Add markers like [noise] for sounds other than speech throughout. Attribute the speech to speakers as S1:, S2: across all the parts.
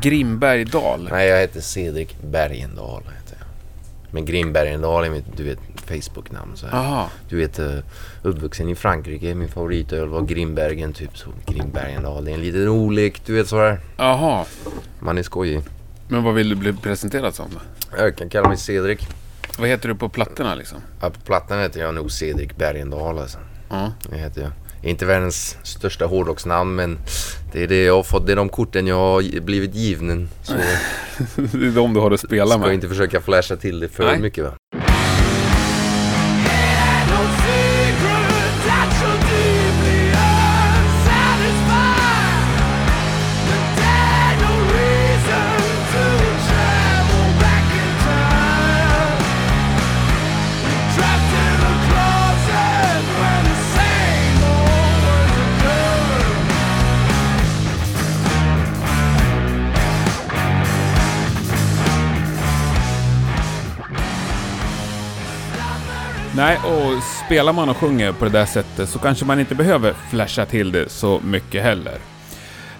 S1: Grimbergdal?
S2: Nej, jag heter Cedric Bergendahl. Heter jag. Men Grimbergendal är mitt, du vet, Facebook-namn. Så här. Du vet, eh, uppvuxen i Frankrike. Min favoritöl var Grimbergen, typ så. Grimbergendal. Det är en liten olek, du vet sådär.
S1: Jaha.
S2: Man är skojig.
S1: Men vad vill du bli presenterad som?
S2: Jag kan kalla mig Cedric.
S1: Vad heter du på plattorna liksom?
S2: Ja, på plattan heter jag nog Cedric Bergendahl alltså.
S1: Ja.
S2: Det heter jag. Inte världens största hårdrocksnamn men det är det jag har fått. Det är de korten jag har blivit given. Så [laughs]
S1: det är de du har att spela
S2: ska
S1: med.
S2: jag inte försöka flasha till det för
S1: Nej.
S2: mycket va.
S1: Nej, och spelar man och sjunger på det där sättet så kanske man inte behöver flasha till det så mycket heller.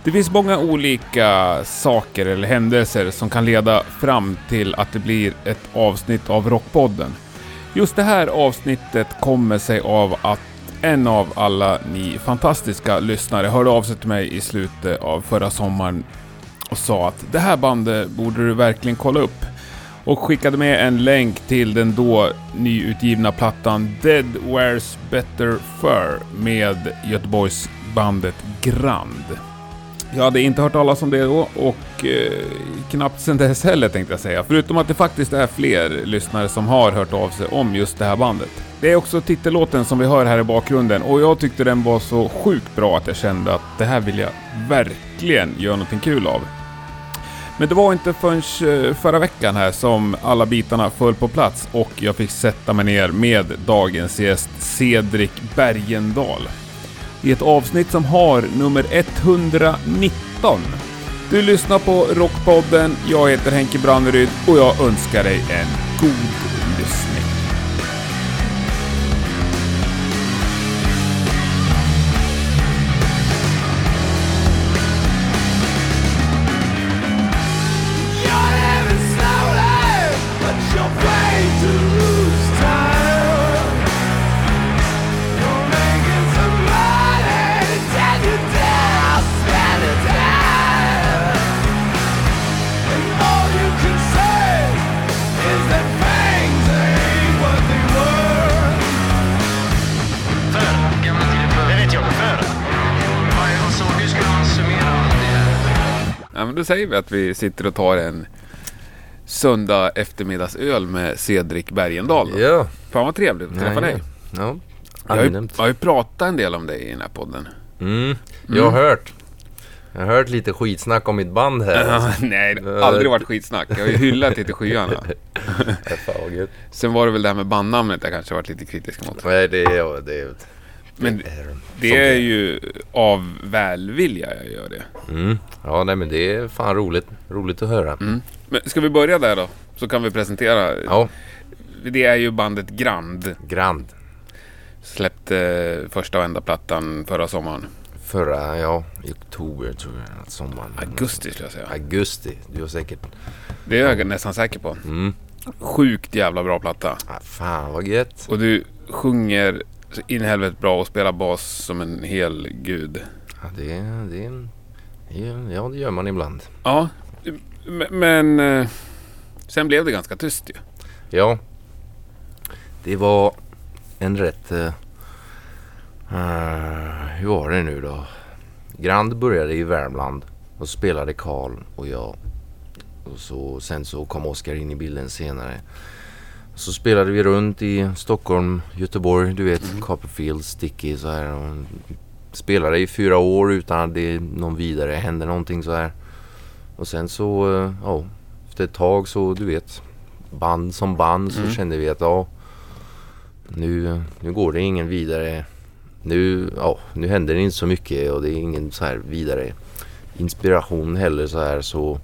S1: Det finns många olika saker eller händelser som kan leda fram till att det blir ett avsnitt av Rockpodden. Just det här avsnittet kommer sig av att en av alla ni fantastiska lyssnare hörde av sig till mig i slutet av förra sommaren och sa att det här bandet borde du verkligen kolla upp och skickade med en länk till den då nyutgivna plattan Dead Wears Better Fur med Göteborgsbandet Grand. Jag hade inte hört talas om det då och eh, knappt sen dess heller tänkte jag säga. Förutom att det faktiskt är fler lyssnare som har hört av sig om just det här bandet. Det är också titellåten som vi hör här i bakgrunden och jag tyckte den var så sjukt bra att jag kände att det här vill jag verkligen göra någonting kul av. Men det var inte förrän eh, förra veckan här som alla bitarna föll på plats och jag fick sätta mig ner med dagens gäst Cedric Bergendahl. I ett avsnitt som har nummer 119. Du lyssnar på Rockpodden, jag heter Henke Branneryd och jag önskar dig en god lyssning. Då säger vi att vi sitter och tar en söndag eftermiddagsöl med Cedric Bergendahl.
S2: Ja.
S1: Fan vad trevligt att träffa dig.
S2: Ja.
S1: Jag har, ju, jag har ju pratat en del om dig i den här podden.
S2: Mm. Jag har hört. Jag har hört lite skitsnack om mitt band här. Alltså. [laughs]
S1: Nej, det har aldrig varit skitsnack. Jag har ju hyllat till skyarna. [laughs]
S2: Ja, fan.
S1: Sen var det väl det här med bandnamnet jag kanske varit lite kritisk mot.
S2: Nej, det är... ja, Det är,
S1: Men
S2: det är,
S1: ju av välvilja jag gör det.
S2: Mm. Ja, nej men det är fan roligt. Roligt att höra.
S1: Mm. Men ska vi börja där då? Så kan vi presentera.
S2: Ja,
S1: Det är ju bandet Grand.
S2: Grand.
S1: Släppte första och enda plattan förra sommaren.
S2: Förra, ja, i oktober tror jag. att Sommaren.
S1: Augusti skulle jag säga.
S2: Augusti. Du har säkert...
S1: Det är jag nästan säker på.
S2: Mm.
S1: Sjukt jävla bra platta.
S2: Ah, fan vad gött.
S1: Och du sjunger så in i helvete bra och spelar bas som en hel gud.
S2: Ja, det, det, ja, det gör man ibland.
S1: Ja, men eh, sen blev det ganska tyst ju.
S2: Ja. Det var en rätt... Uh, hur var det nu då? Grand började i Värmland och spelade Karl och jag. Och så, sen så kom Oskar in i bilden senare. Så spelade vi runt i Stockholm, Göteborg, du vet, Copperfield, Sticky så här. Och spelade i fyra år utan att det någon vidare hände någonting så här. Och sen så, eh, ja, efter ett tag så du vet, band som band så
S1: Mm.
S2: kände vi att ja, nu, nu går det ingen vidare. Nu, ja, nu händer det inte så mycket och det är ingen så här vidare inspiration heller så här så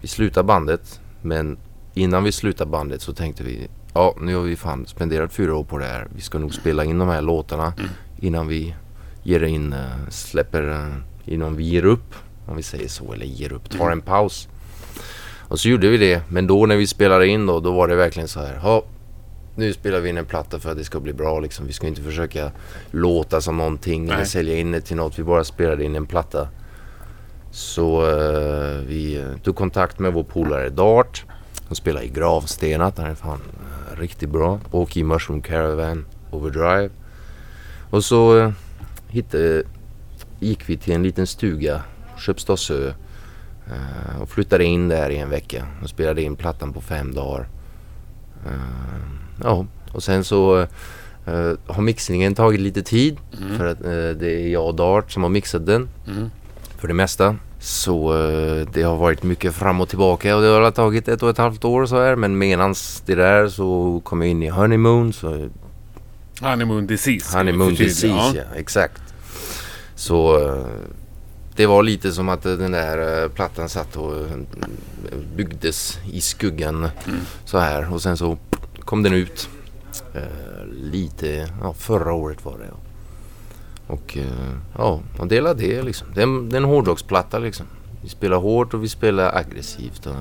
S2: vi slutar bandet. Men innan vi slutar bandet så tänkte vi ja, nu har vi fan spenderat fyra år på det här. Vi ska nog spela in de här låtarna
S1: Mm.
S2: innan vi ger in, eh, släpper, eh, innan vi ger upp. Om vi säger så, eller ger upp, tar en paus. Och så gjorde vi det. Men då när vi spelade in då, då var det verkligen så här. "Ja, nu spelar vi in en platta för att det ska bli bra liksom. Vi ska inte försöka låta som någonting eller
S1: Nej.
S2: sälja in det till något. Vi bara spelade in en platta. Så eh, vi tog kontakt med vår polare Dart. Som spelar i Gravstenat. Han är fan eh, riktigt bra. Och i Mushroom Caravan Overdrive. Och så eh, hittade, gick vi till en liten stuga, Köpstadsö. eh, och flyttade in där i en vecka och spelade in plattan på fem dagar. Ja, och sen så eh, har mixningen tagit lite tid. För att eh, det är jag och Dart som har mixat den.
S1: Mm.
S2: För det mesta. Så eh, det har varit mycket fram och tillbaka och det har tagit ett och ett halvt år så här. Men medans det där så kom jag in i Honeymoon. Så
S1: Honeymoon disease.
S2: Honeymoon disease, ja. Exakt. Så eh, det var lite som att eh, den där plattan satt och byggdes i skuggan så här. Och sen så kom den ut lite, ja förra året var det. Och eh, ja, och dela det liksom. Det är, en- det är en hårdrocksplatta liksom. Vi spelar hårt och vi spelar aggressivt. Och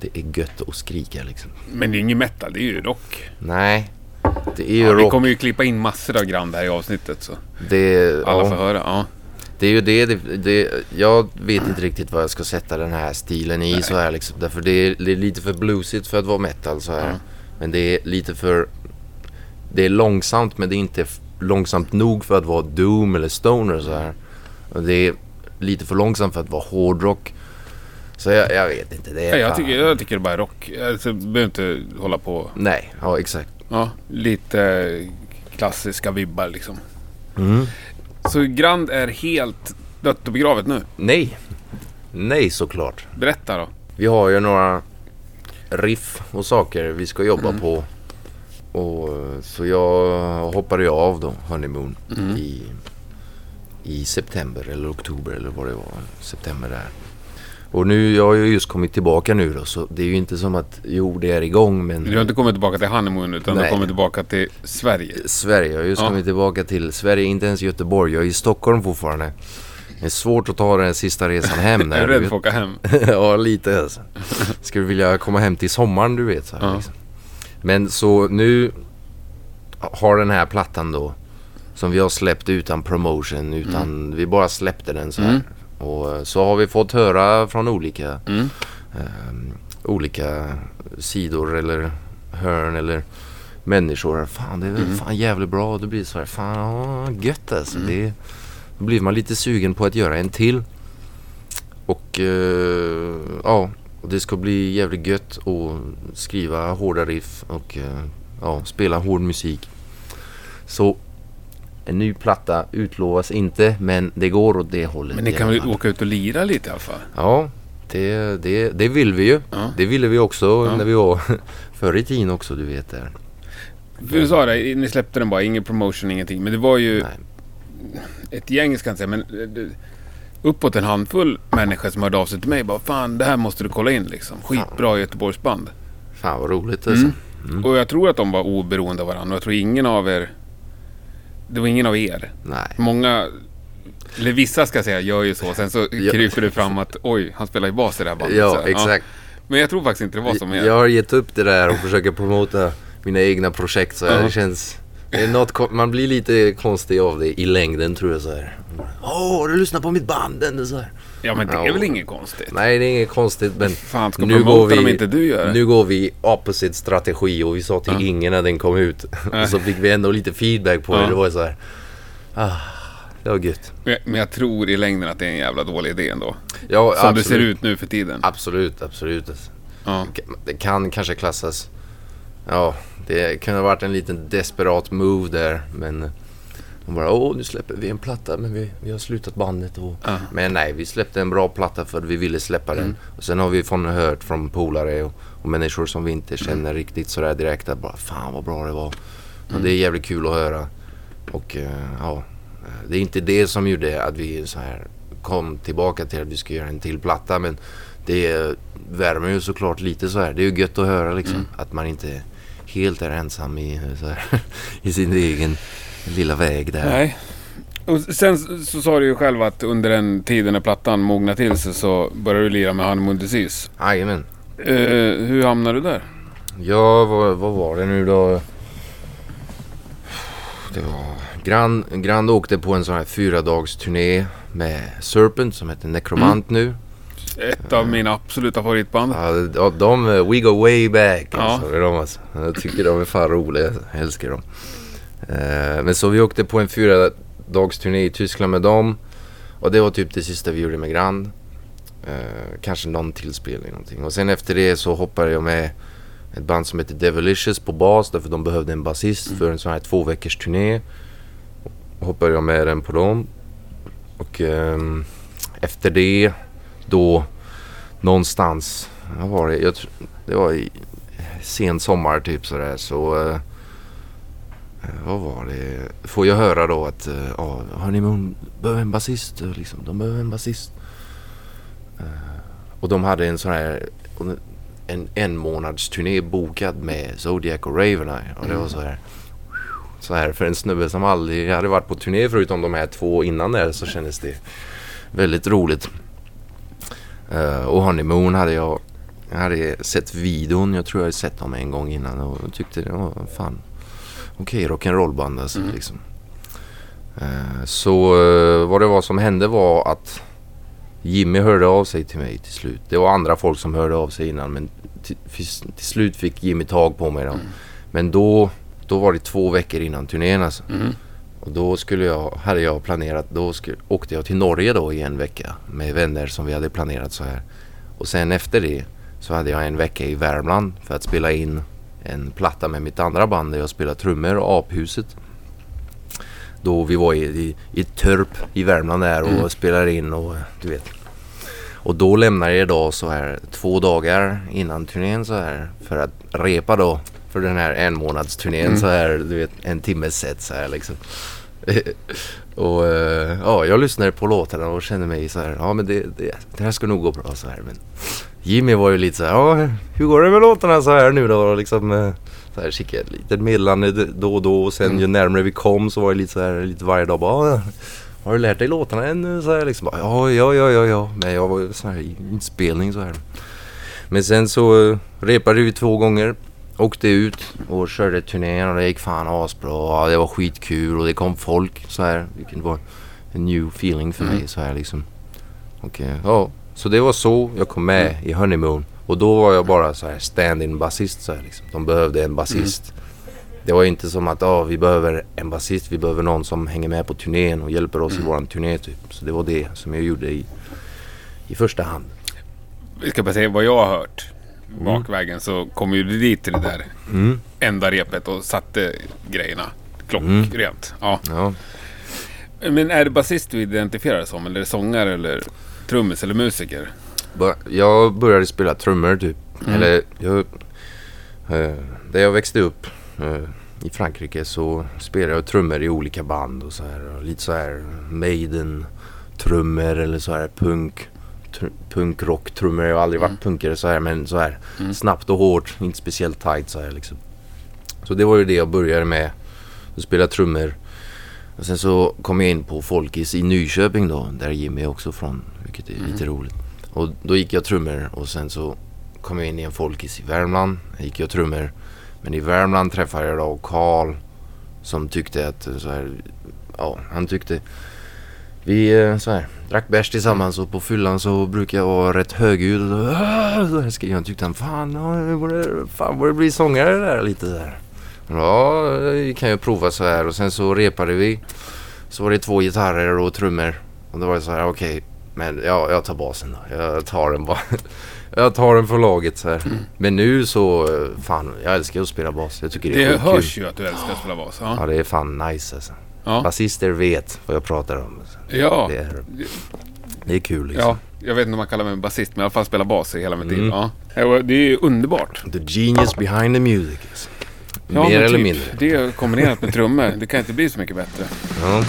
S2: det är gött att skrika liksom.
S1: Men det är ingen metal, det är ju rock.
S2: Nej, det är ju
S1: Ja, vi
S2: rock.
S1: kommer ju klippa in massor av Grand här i avsnittet så
S2: Det,
S1: alla
S2: ja.
S1: får höra. Ja.
S2: Det är ju det, det, det, jag vet inte riktigt vad jag ska sätta den här stilen i så här liksom. Därför det är, det är lite för bluesigt för att vara metal så här.
S1: Ja.
S2: Men det är lite för... Det är långsamt men det är inte långsamt nog för att vara doom eller stoner så här. Det är lite för långsamt för att vara hårdrock. Så jag, jag vet inte. Det
S1: Ja, jag, tycker, jag tycker det bara är rock. Alltså, behöver inte hålla på.
S2: Nej, ja exakt.
S1: Ja, lite klassiska vibbar liksom.
S2: Mm.
S1: Så Grand är helt dött och begravet nu.
S2: Nej. Nej såklart.
S1: Berätta då.
S2: Vi har ju några riff och saker vi ska jobba
S1: Mm.
S2: på. Och, eh, så jag hoppade ju av då, Honeymoon,
S1: Mm.
S2: i, i september eller oktober eller vad det var. September där. Och nu, jag har ju just kommit tillbaka nu då så det är ju inte som att, jo det är igång men
S1: Du har inte kommit tillbaka till Honeymoon utan du har
S2: Nej.
S1: kommit tillbaka till Sverige.
S2: Sverige, jag har just
S1: Ja.
S2: kommit tillbaka till Sverige, inte ens Göteborg. Jag är i Stockholm fortfarande. Det är svårt att ta den sista resan hem. [laughs]
S1: Är
S2: Där,
S1: du
S2: du
S1: rädd för att åka hem? [laughs]
S2: ja, lite alltså. Skulle vilja komma hem till sommaren, du vet. Så här,
S1: Ja.
S2: liksom. Men så nu har den här plattan då som vi har släppt utan promotion, utan vi bara släppte den så här.
S1: Mm.
S2: Och eh, så har vi fått höra från olika
S1: Mm.
S2: ehm, olika sidor eller hörn eller människor. Fan, det är
S1: Mm.
S2: fan jävligt bra. Det blir så här, fan gött alltså. Det, då blir man lite sugen på att göra en till. Och eh, ja, och det ska bli jävligt gött att skriva hårda riff och eh, ja, spela hård musik. Så en ny platta utlovas inte, men det går åt det hållet.
S1: Men ni kan väl åka ut och lira lite i alla fall?
S2: Ja, det, det, det vill vi ju.
S1: Ja.
S2: Det ville vi också
S1: Ja.
S2: när vi var [laughs] förr i tiden också, du vet där.
S1: För du sa det, ni släppte den bara, ingen promotion, ingenting. Men det var ju
S2: Nej.
S1: ett gäng, ska jag inte säga, men eh, uppåt en handfull människor som hörde av sig till mig. Bara, fan, det här måste du kolla in liksom. Skitbra Göteborgsband.
S2: Fan vad roligt alltså.
S1: Mm.
S2: Mm.
S1: Och jag tror att de var oberoende av varandra. Jag tror ingen av er... Det var ingen av er.
S2: Nej.
S1: Många... Eller vissa ska jag säga gör ju så. Sen så
S2: Ja.
S1: kryper det fram att oj, han spelar ju bas i det här bandet.
S2: Ja,
S1: här,
S2: exakt.
S1: Men jag tror faktiskt inte det var som er.
S2: Jag har gett upp det där och försöker promota mina egna projekt så här.
S1: Ja.
S2: Det känns... Något, man blir lite konstig av det i längden tror jag så här. Åh, har du lyssnat på mitt band? Den, så här.
S1: Ja, men det är
S2: Ja.
S1: väl inget konstigt.
S2: Nej, det är inget konstigt men...
S1: Fan, ska
S2: nu går vi-
S1: om inte du gör det?
S2: Nu går vi opposite strategi och vi sa till
S1: Ja.
S2: ingen när den kom ut. Och så fick vi ändå lite feedback på
S1: Ja.
S2: det. Det var så här. Ah, det var gött.
S1: Men jag- tror i längden att det är en jävla dålig idé ändå.
S2: Ja,
S1: Som
S2: absolut.
S1: det ser ut nu för tiden.
S2: Absolut, absolut.
S1: Ja.
S2: Det kan kanske klassas... Ja, det kunde ha varit en liten desperat move där. Men de bara, åh nu släpper vi en platta men vi, vi har slutat bandet. Och...
S1: Ja.
S2: Men nej, vi släppte en bra platta för vi ville släppa den.
S1: Mm.
S2: Och sen har vi fått hört från polare och, och människor som vi inte känner
S1: Mm.
S2: riktigt sådär direkt att bara, fan vad bra det var. Och det är jävligt kul att höra. Och eh, ja, det är inte det som gjorde att vi så här kom tillbaka till att vi ska göra en till platta. Men det värmer ju såklart lite så här. Det är ju gött att höra liksom.
S1: Mm.
S2: Att man inte helt är ensam i, här, [laughs] i sin egen lilla väg där.
S1: Nej. Och sen så sa du ju själv att under den tiden när plattan mognade till sig så började du lira med Honeymoon Disease.
S2: Jajamän.
S1: Eh, hur hamnade du där?
S2: Ja, vad, vad var det nu då? Det var... Grand, Grand åkte på en sån här fyra dags turné med Serpent som heter Necromant nu.
S1: Ett av mina absoluta favoritband.
S2: Ja, de, de, eh, we go way back.
S1: Ja.
S2: Alltså, de, alltså. Jag tycker de är fan roliga. Jag älskar dem. Eh, men så vi åkte på en fyra dags turné i Tyskland med dem. Och det var typ det sista vi gjorde med Grand. Eh, kanske någon tillspelning någonting. Och sen efter det så hoppade jag med ett band som heter Devilicious på bas. Därför de behövde en basist för en sån här två veckors turné. Hoppade jag med den på dem. Och ehm, efter det då någonstans, vad var det? Jag, det var i sen sommar typ sådär så eh, vad var det? Får jag höra då att eh, ja, Honeymoon behöver en basist. Liksom. De behöver en basist. Eh, och de hade en sån här en en månads turné bokad med Zodiac och Raveneye. Och det var så här så här för en snubbe som aldrig hade varit på turné förutom de här två innan där så kändes det väldigt roligt. Eh, och Honeymoon hade jag, jag hade sett videon. Jag tror jag hade sett dem en gång innan och tyckte det var fan okej rock'n'roll-band alltså. Liksom. Eh, så eh, vad det var som hände var att Jimmy hörde av sig till mig till slut. Det var andra folk som hörde av sig innan men till, till slut fick Jimmy tag på mig då. Men då, då var det två veckor innan turnén alltså.
S1: Mm.
S2: Och då skulle jag, hade jag planerat, då skulle, åkte jag till Norge då i en vecka med vänner som vi hade planerat så här. Och sen efter det så hade jag en vecka i Värmland för att spela in en platta med mitt andra band där jag spelar trummor och Aphuset. Då vi var i, i, i Törp i Värmland där och
S1: Mm.
S2: spelade in och du vet. Och då lämnade jag då så här två dagar innan turnén så här för att repa då för den här en månads turnén
S1: Mm.
S2: så här du vet en timmes set så här liksom. [laughs] och eh, ja, jag lyssnade på låtarna och kände mig så här, ja men det, det, det här ska nog gå bra så här. Men Jimmy var ju lite så här, ja hur går det med låtarna så här nu då? Och liksom eh, så här kikade ett litet meddelande då och då och sen
S1: Mm.
S2: ju närmare vi kom så var det lite så här, lite varje dag bara, "Ja, har du lärt dig låtarna än? Så här liksom, ja, ja, ja, ja, ja. Men jag var så här i inspelning så här. Men sen så eh, repade vi två gånger. Åkte ut och körde turnén och det gick fan asbra. Det var skitkul och det kom folk så här. Vilket var en new feeling för mig så här liksom. Och eh, ja, så det var så jag kom med i Honeymoon. Och då var jag bara så här stand-in basist så här liksom. De behövde en basist. Det var inte som att ah, vi behöver en basist, vi behöver någon som hänger med på turnén och hjälper oss i våran turné typ. Så det var det som jag gjorde i, i första hand.
S1: Vi ska bara säga vad jag har hört. Bakvägen så kom ju du dit till det där
S2: Mm.
S1: enda repet och satte grejerna klockrent. Ja.
S2: Ja.
S1: Men är det basist du identifierar dig som? Eller är det sångare eller trummis eller musiker?
S2: Jag började spela trummor typ. Eller jag... Eh, där jag växte upp eh, i Frankrike så spelade jag trummor i olika band och så här. Och lite så här Maiden trummor eller så här punk. Tr- punkrock trummor. Jag har aldrig varit punkare så här men så här snabbt och hårt. Inte speciellt tight så här liksom. Så det var ju det jag började med. Att spela trummor. Och sen så kom jag in på Folkis i Nyköping då. Där Jimmy är också från. Vilket är lite roligt. Och då gick jag trummor och sen så kom jag in i en folkis i Värmland. Där gick jag trummor. Men i Värmland träffade jag då Karl som tyckte att så här, ja han tyckte vi eh, så här, drack bärs tillsammans och på fyllan så brukar jag vara rätt högljudd. och "Ah". Tyckte han fan, borde, fan borde bli sångare där lite där. Ja, vi kan ju prova så här och sen så repade vi. Så var det två gitarrer och trummor. Och då var det så här, okej, men ja, jag tar basen då. Jag tar den bara. [laughs] Jag tar den för laget så här. Men nu så, fan, jag älskar att spela bas. Jag tycker det är
S1: Det hörs ju att du älskar att spela bas. Ja.
S2: Ja, det är fan nice alltså.
S1: Ja.
S2: Basister vet vad jag pratar om.
S1: Ja.
S2: Det, är, det är kul liksom.
S1: ja. Jag vet inte om man kallar mig basist, men i alla fall spelar bas i hela mitt liv.
S2: Mm.
S1: Ja. Det är ju underbart.
S2: The genius behind the music. Alltså.
S1: Ja,
S2: Mer eller
S1: typ,
S2: mindre.
S1: Det kombinerat med trummor, det kan inte bli så mycket bättre.
S2: Ja.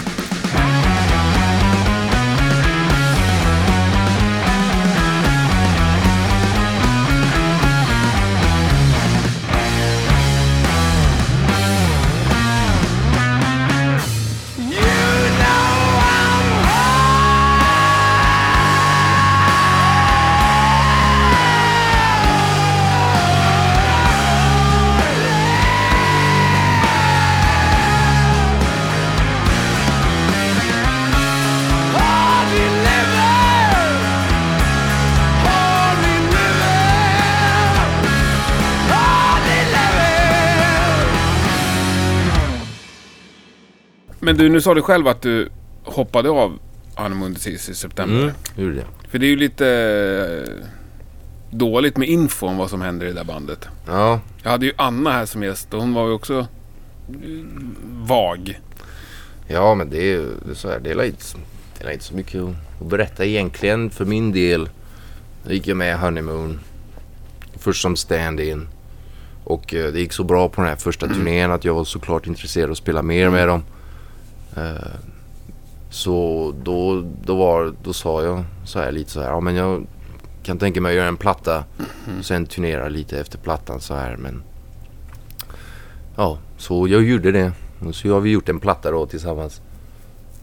S1: Men du, nu sa du själv att du hoppade av Disease i september.
S2: Mm, gjorde det.
S1: För det är ju lite eh, dåligt med info om vad som händer i det där bandet.
S2: Ja,
S1: Jag hade ju Anna här som gäst och hon var ju också eh, vag.
S2: ja men det är ju så här. Det är inte, det är inte så mycket att, berätta egentligen för min del. Jag gick jag med Honeymoon. Först som stand-in. Och eh, det gick så bra på den här första turnén att jag var såklart intresserad av att spela mer med dem. Eh, så då, då, var, då sa jag så här lite så här. Ja men jag kan tänka mig att göra en platta. Och sen turnera lite efter plattan så här. Men ja, så jag gjorde det. Och så har vi gjort en platta då tillsammans.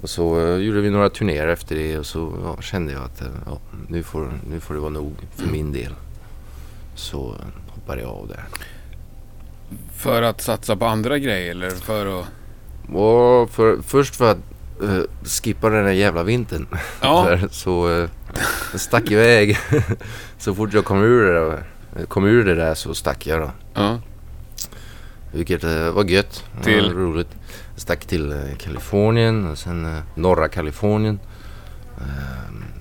S2: Och så eh, gjorde vi några turnéer efter det och så ja, kände jag att eh, ja, nu, får, nu får det vara nog för min del. Så hoppade jag av där.
S1: För att satsa på andra grejer eller för att...
S2: Och för, först för att eh, skippa den där jävla vintern.
S1: Ja. [laughs]
S2: Där, så uh, stack jag iväg. [laughs] så fort jag kom ur det, där, kom ur det där så stack jag då.
S1: Ja.
S2: Vilket eh, var gött.
S1: Till?
S2: var roligt. Jag stack till eh, Kalifornien och sen norra Kalifornien.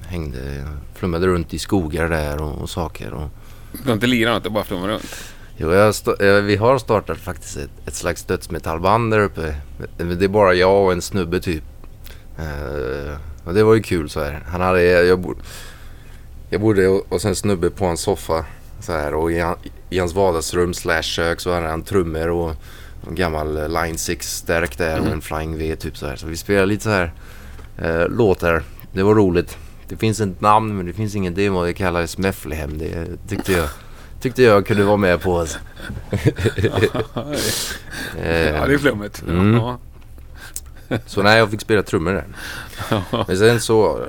S2: Hängde, flummade runt i skogar där och, och saker. Och,
S1: Du har inte lirat du bara flummar runt.
S2: Jo, jag eh, vi har startat faktiskt ett, ett slags dödsmetallband där uppe. Det är bara jag och en snubbe typ. Eh, och det var ju kul så här. Han hade, jag, bod, jag bodde och, sen snubbe på en soffa. Så här, och i, i hans vardagsrum slash kök så hade han trummor och en gammal Line 6 stärk där och en Flying V typ så här. Så vi spelade lite så här eh, låtar. Det var roligt. Det finns ett namn men det finns ingen demo. Det kallades Mefflehem. Det tyckte jag, tyckte jag kunde vara med på. Alltså. [laughs]
S1: Ja, det är flummigt.
S2: Mm. Så nej, jag fick spela trummor där. Men sen så... eh,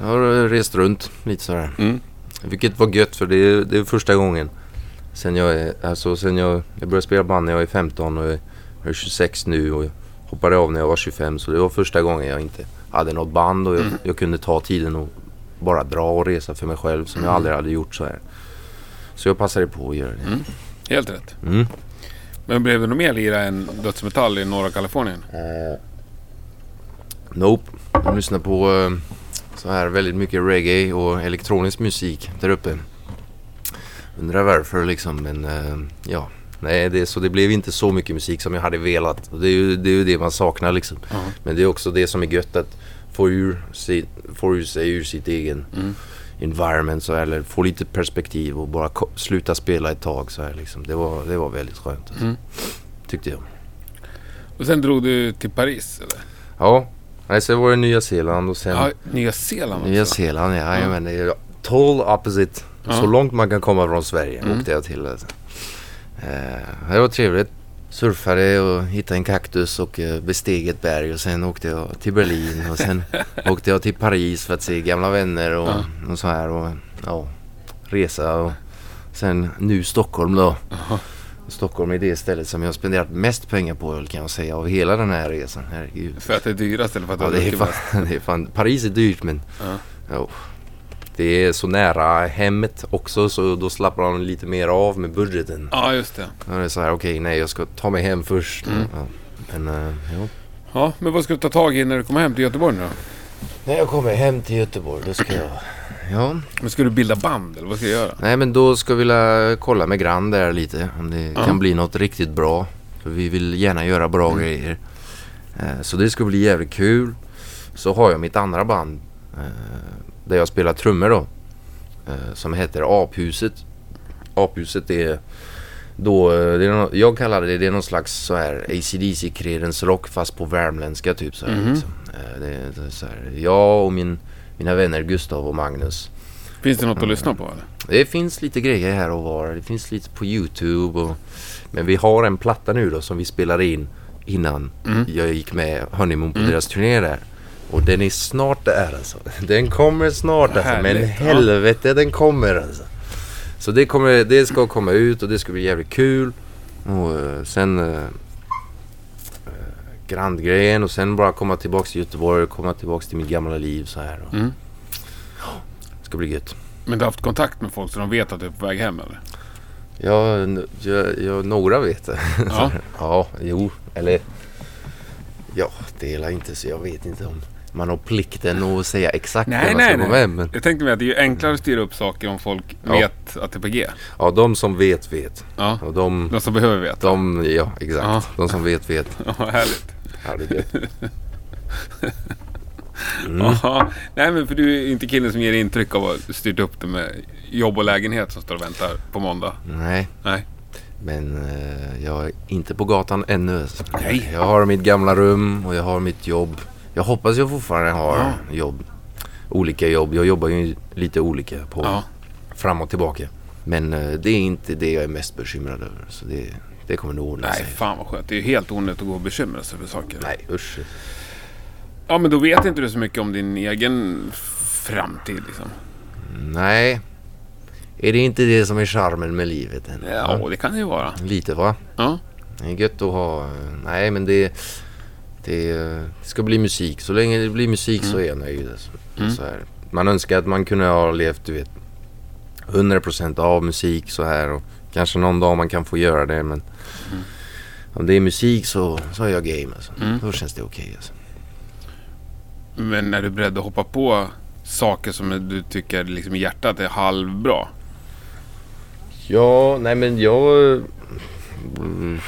S2: Jag har rest runt lite sådär.
S1: Mm.
S2: Vilket var gött för det är, det är första gången. Sen jag, alltså sen jag, jag började spela band när jag är 15 och jag är 26 nu och hoppade av när jag var 25. Så det var första gången jag inte hade något band och jag, jag kunde ta tiden och bara dra och resa för mig själv som jag aldrig hade gjort så här. Så jag passade på att göra det.
S1: Mm. Helt rätt.
S2: Mm.
S1: Men blev det något mer lira än dödsmetall i norra Kalifornien?
S2: Nope. Jag lyssnar på eh, så här väldigt mycket reggae och elektronisk musik där uppe. Undrar varför liksom men eh, ja. Nej, det, så det blev inte så mycket musik som jag hade velat. Det är ju det, är ju det man saknar liksom.
S1: Ja.
S2: Men det är också det som är gött att få ur, sig, få ur sig ur sitt egen
S1: Mm.
S2: Environment så här, eller få lite perspektiv och bara sluta spela ett tag så här liksom. Det var, det var väldigt skönt. Alltså.
S1: Mm.
S2: Tyckte jag.
S1: Och sen drog du till Paris eller?
S2: Ja. Nej, sen var det Nya Zeeland och sen
S1: Ja, Nya Zeeland också.
S2: Nya Zeeland, ja. ja. Men det är total opposite.
S1: Ja.
S2: Så långt man kan komma från Sverige
S1: Mm.
S2: åkte jag till. Alltså. Eh, det var trevligt. Surfade och hittade en kaktus och eh, besteg ett berg och sen åkte jag till Berlin och sen [laughs] åkte jag till Paris för att se gamla vänner och,
S1: Ja.
S2: och så här och ja, resa och sen nu Stockholm då.
S1: Jaha.
S2: Stockholm är det stället som jag spenderat mest pengar på kan jag säga av hela den här resan. Herregud.
S1: För att det är dyrast eller för att
S2: Ja, det är, fan, [laughs] det är fan, Paris är dyrt men
S1: Ja.
S2: jo. Det är så nära hemmet också så då slappar man lite mer av med budgeten.
S1: Ja, just det.
S2: Då är det så här, okej nej jag ska ta mig hem först.
S1: Mm.
S2: Ja. Men uh, jo.
S1: Ja, men vad ska du ta tag i när du kommer hem till Göteborg nu då?
S2: När jag kommer hem till Göteborg då ska jag... Ja.
S1: Men ska du bilda band eller vad ska du göra?
S2: Nej men då ska vi vilja kolla med Grand där lite om det
S1: Ja.
S2: kan bli något riktigt bra. För vi vill gärna göra bra
S1: Mm.
S2: grejer. Eh, så det ska bli jävligt kul. Så har jag mitt andra band eh, där jag spelar trummor då. Eh, som heter Aphuset. Aphuset är då, eh, det är nå- jag kallar det, det är någon slags så här ACDC kredensrock fast på värmländska typ så här,
S1: Mhm.
S2: liksom. Eh, det, är- det så här, Jag och min, mina vänner Gustav och Magnus
S1: Finns det något att lyssna på eller?
S2: det finns lite grejer här och var. Det finns lite på Youtube. Och, men vi har en platta nu då som vi spelade in innan
S1: Mm.
S2: jag gick med Honeymoon på
S1: Mm.
S2: deras turné där. Och den är snart där alltså. Den kommer snart alltså. Men
S1: Härligt, ja.
S2: helvete den kommer alltså. Så det, kommer, det ska komma ut och det ska bli jävligt kul. Och eh, sen... Uh, Grandgrejen och sen bara komma tillbaks till Göteborg och komma tillbaks till mitt gamla liv så här. Och,
S1: Mm.
S2: det ska bli gött.
S1: Men du har haft kontakt med folk så de vet att du är på väg hem eller?
S2: Ja, jag, jag, några vet det. [laughs]
S1: Ja.
S2: ja, jo, eller... Ja, dela inte så jag vet inte om man har plikten att säga exakt
S1: Nej,
S2: när man
S1: nej,
S2: ska gå med. Men,
S1: Jag tänkte mig att det är enklare att styra upp saker om folk
S2: Ja.
S1: vet att det är på G.
S2: ja, de som vet vet.
S1: Ja,
S2: Och de,
S1: de som behöver veta.
S2: de ja exakt.
S1: Ja.
S2: De som vet vet. [laughs]
S1: Ja, härligt.
S2: Gött. [laughs]
S1: Ja, nej men för du är inte killen som ger intryck av att ha styrt upp det med jobb och lägenhet som står och väntar på måndag.
S2: Nej,
S1: Nej.
S2: men eh, jag är inte på gatan ännu.
S1: Nej.
S2: Jag har mitt gamla rum och jag har mitt jobb. Jag hoppas jag fortfarande har
S1: Ja.
S2: jobb. Olika jobb. Jag jobbar ju lite olika på
S1: Ja.
S2: fram och tillbaka. Men eh, det är inte det jag är mest bekymrad över. Så det, det kommer nog ordna
S1: Nej,
S2: sig.
S1: fan vad skönt. Det är ju helt onödigt att gå och bekymra sig för saker.
S2: Nej, usch.
S1: Ja, men då vet inte du så mycket om din egen framtid liksom.
S2: Nej. Är det inte det som är charmen med livet? Än?
S1: Ja, det kan det ju vara.
S2: Lite va?
S1: Ja.
S2: Det är gött att ha. eh, Nej men det, det, det ska bli musik. Så länge det blir musik så är jag nöjd. Alltså.
S1: Mm.
S2: Så här. Man önskar att man kunde ha levt du vet 100% av musik så här. Och kanske någon dag man kan få göra det. Men om det är musik så, så är jag game. Alltså.
S1: Mm.
S2: Då känns det okej. alltså.
S1: Men är du beredd att hoppa på saker som du tycker liksom i hjärtat är halvbra?
S2: Ja, nej men jag, mm,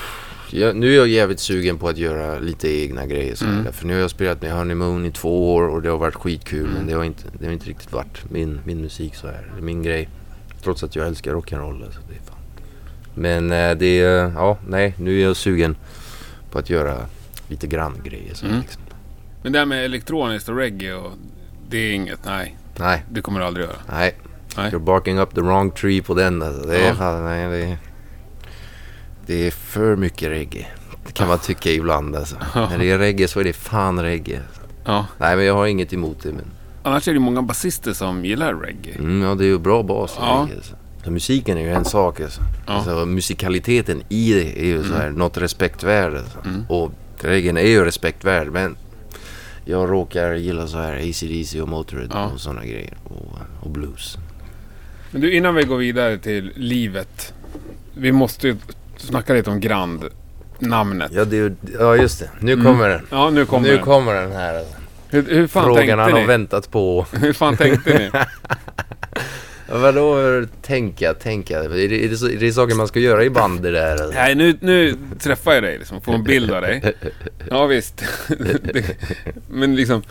S2: jag... Nu är jag jävligt sugen på att göra lite egna grejer. Så.
S1: Mm.
S2: För nu har jag spelat med Honeymoon i två år och det har varit skitkul. Men det har, inte, det har inte riktigt varit min, min musik så här. Min grej. Trots att jag älskar rock'n'roll. Alltså, det är fan. Men eh, det är, ja, nej. Nu är jag sugen på att göra lite grann grejer. Så
S1: Mm.
S2: liksom.
S1: Men det här med elektroniskt och reggae och det är inget, nej.
S2: Nej,
S1: Det kommer du aldrig göra.
S2: nej.
S1: Nej.
S2: You're barking up the wrong tree på den. Alltså. Det är
S1: Ja.
S2: nej, det är, det är för mycket reggae. Det kan man tycka ibland alltså. När det är reggae så är det fan reggae.
S1: Ja.
S2: Nej men jag har inget emot det men
S1: Annars är det många basister som gillar reggae.
S2: mm, ja, det är ju bra bas i
S1: Ja.
S2: reggae. Alltså. Så musiken är ju en sak alltså.
S1: Ja.
S2: alltså musikaliteten i det är ju så här något respektvärd. Alltså.
S1: Mm.
S2: Och reggae är ju respektvärd men jag råkar gilla så här AC/DC och Motörhead
S1: Ja.
S2: och sådana grejer. Och, och blues.
S1: Men du, innan vi går vidare till livet. Vi måste ju snacka lite om Grand. Namnet.
S2: Ja, det, ja just det. Nu
S1: Mm.
S2: kommer den.
S1: Ja, nu kommer
S2: nu
S1: den.
S2: kommer den här. Alltså.
S1: Hur, hur fan
S2: Frågan
S1: tänkte
S2: han
S1: ni?
S2: har väntat på. [laughs]
S1: Hur fan tänkte ni? [laughs]
S2: Ja, Vadå tänka, tänka? Är det, är, det är det saker man ska göra i band det där? Alltså?
S1: Nej, nu, nu träffar jag dig liksom. Får en bild av dig. [laughs] Ja, visst. Det- Men liksom...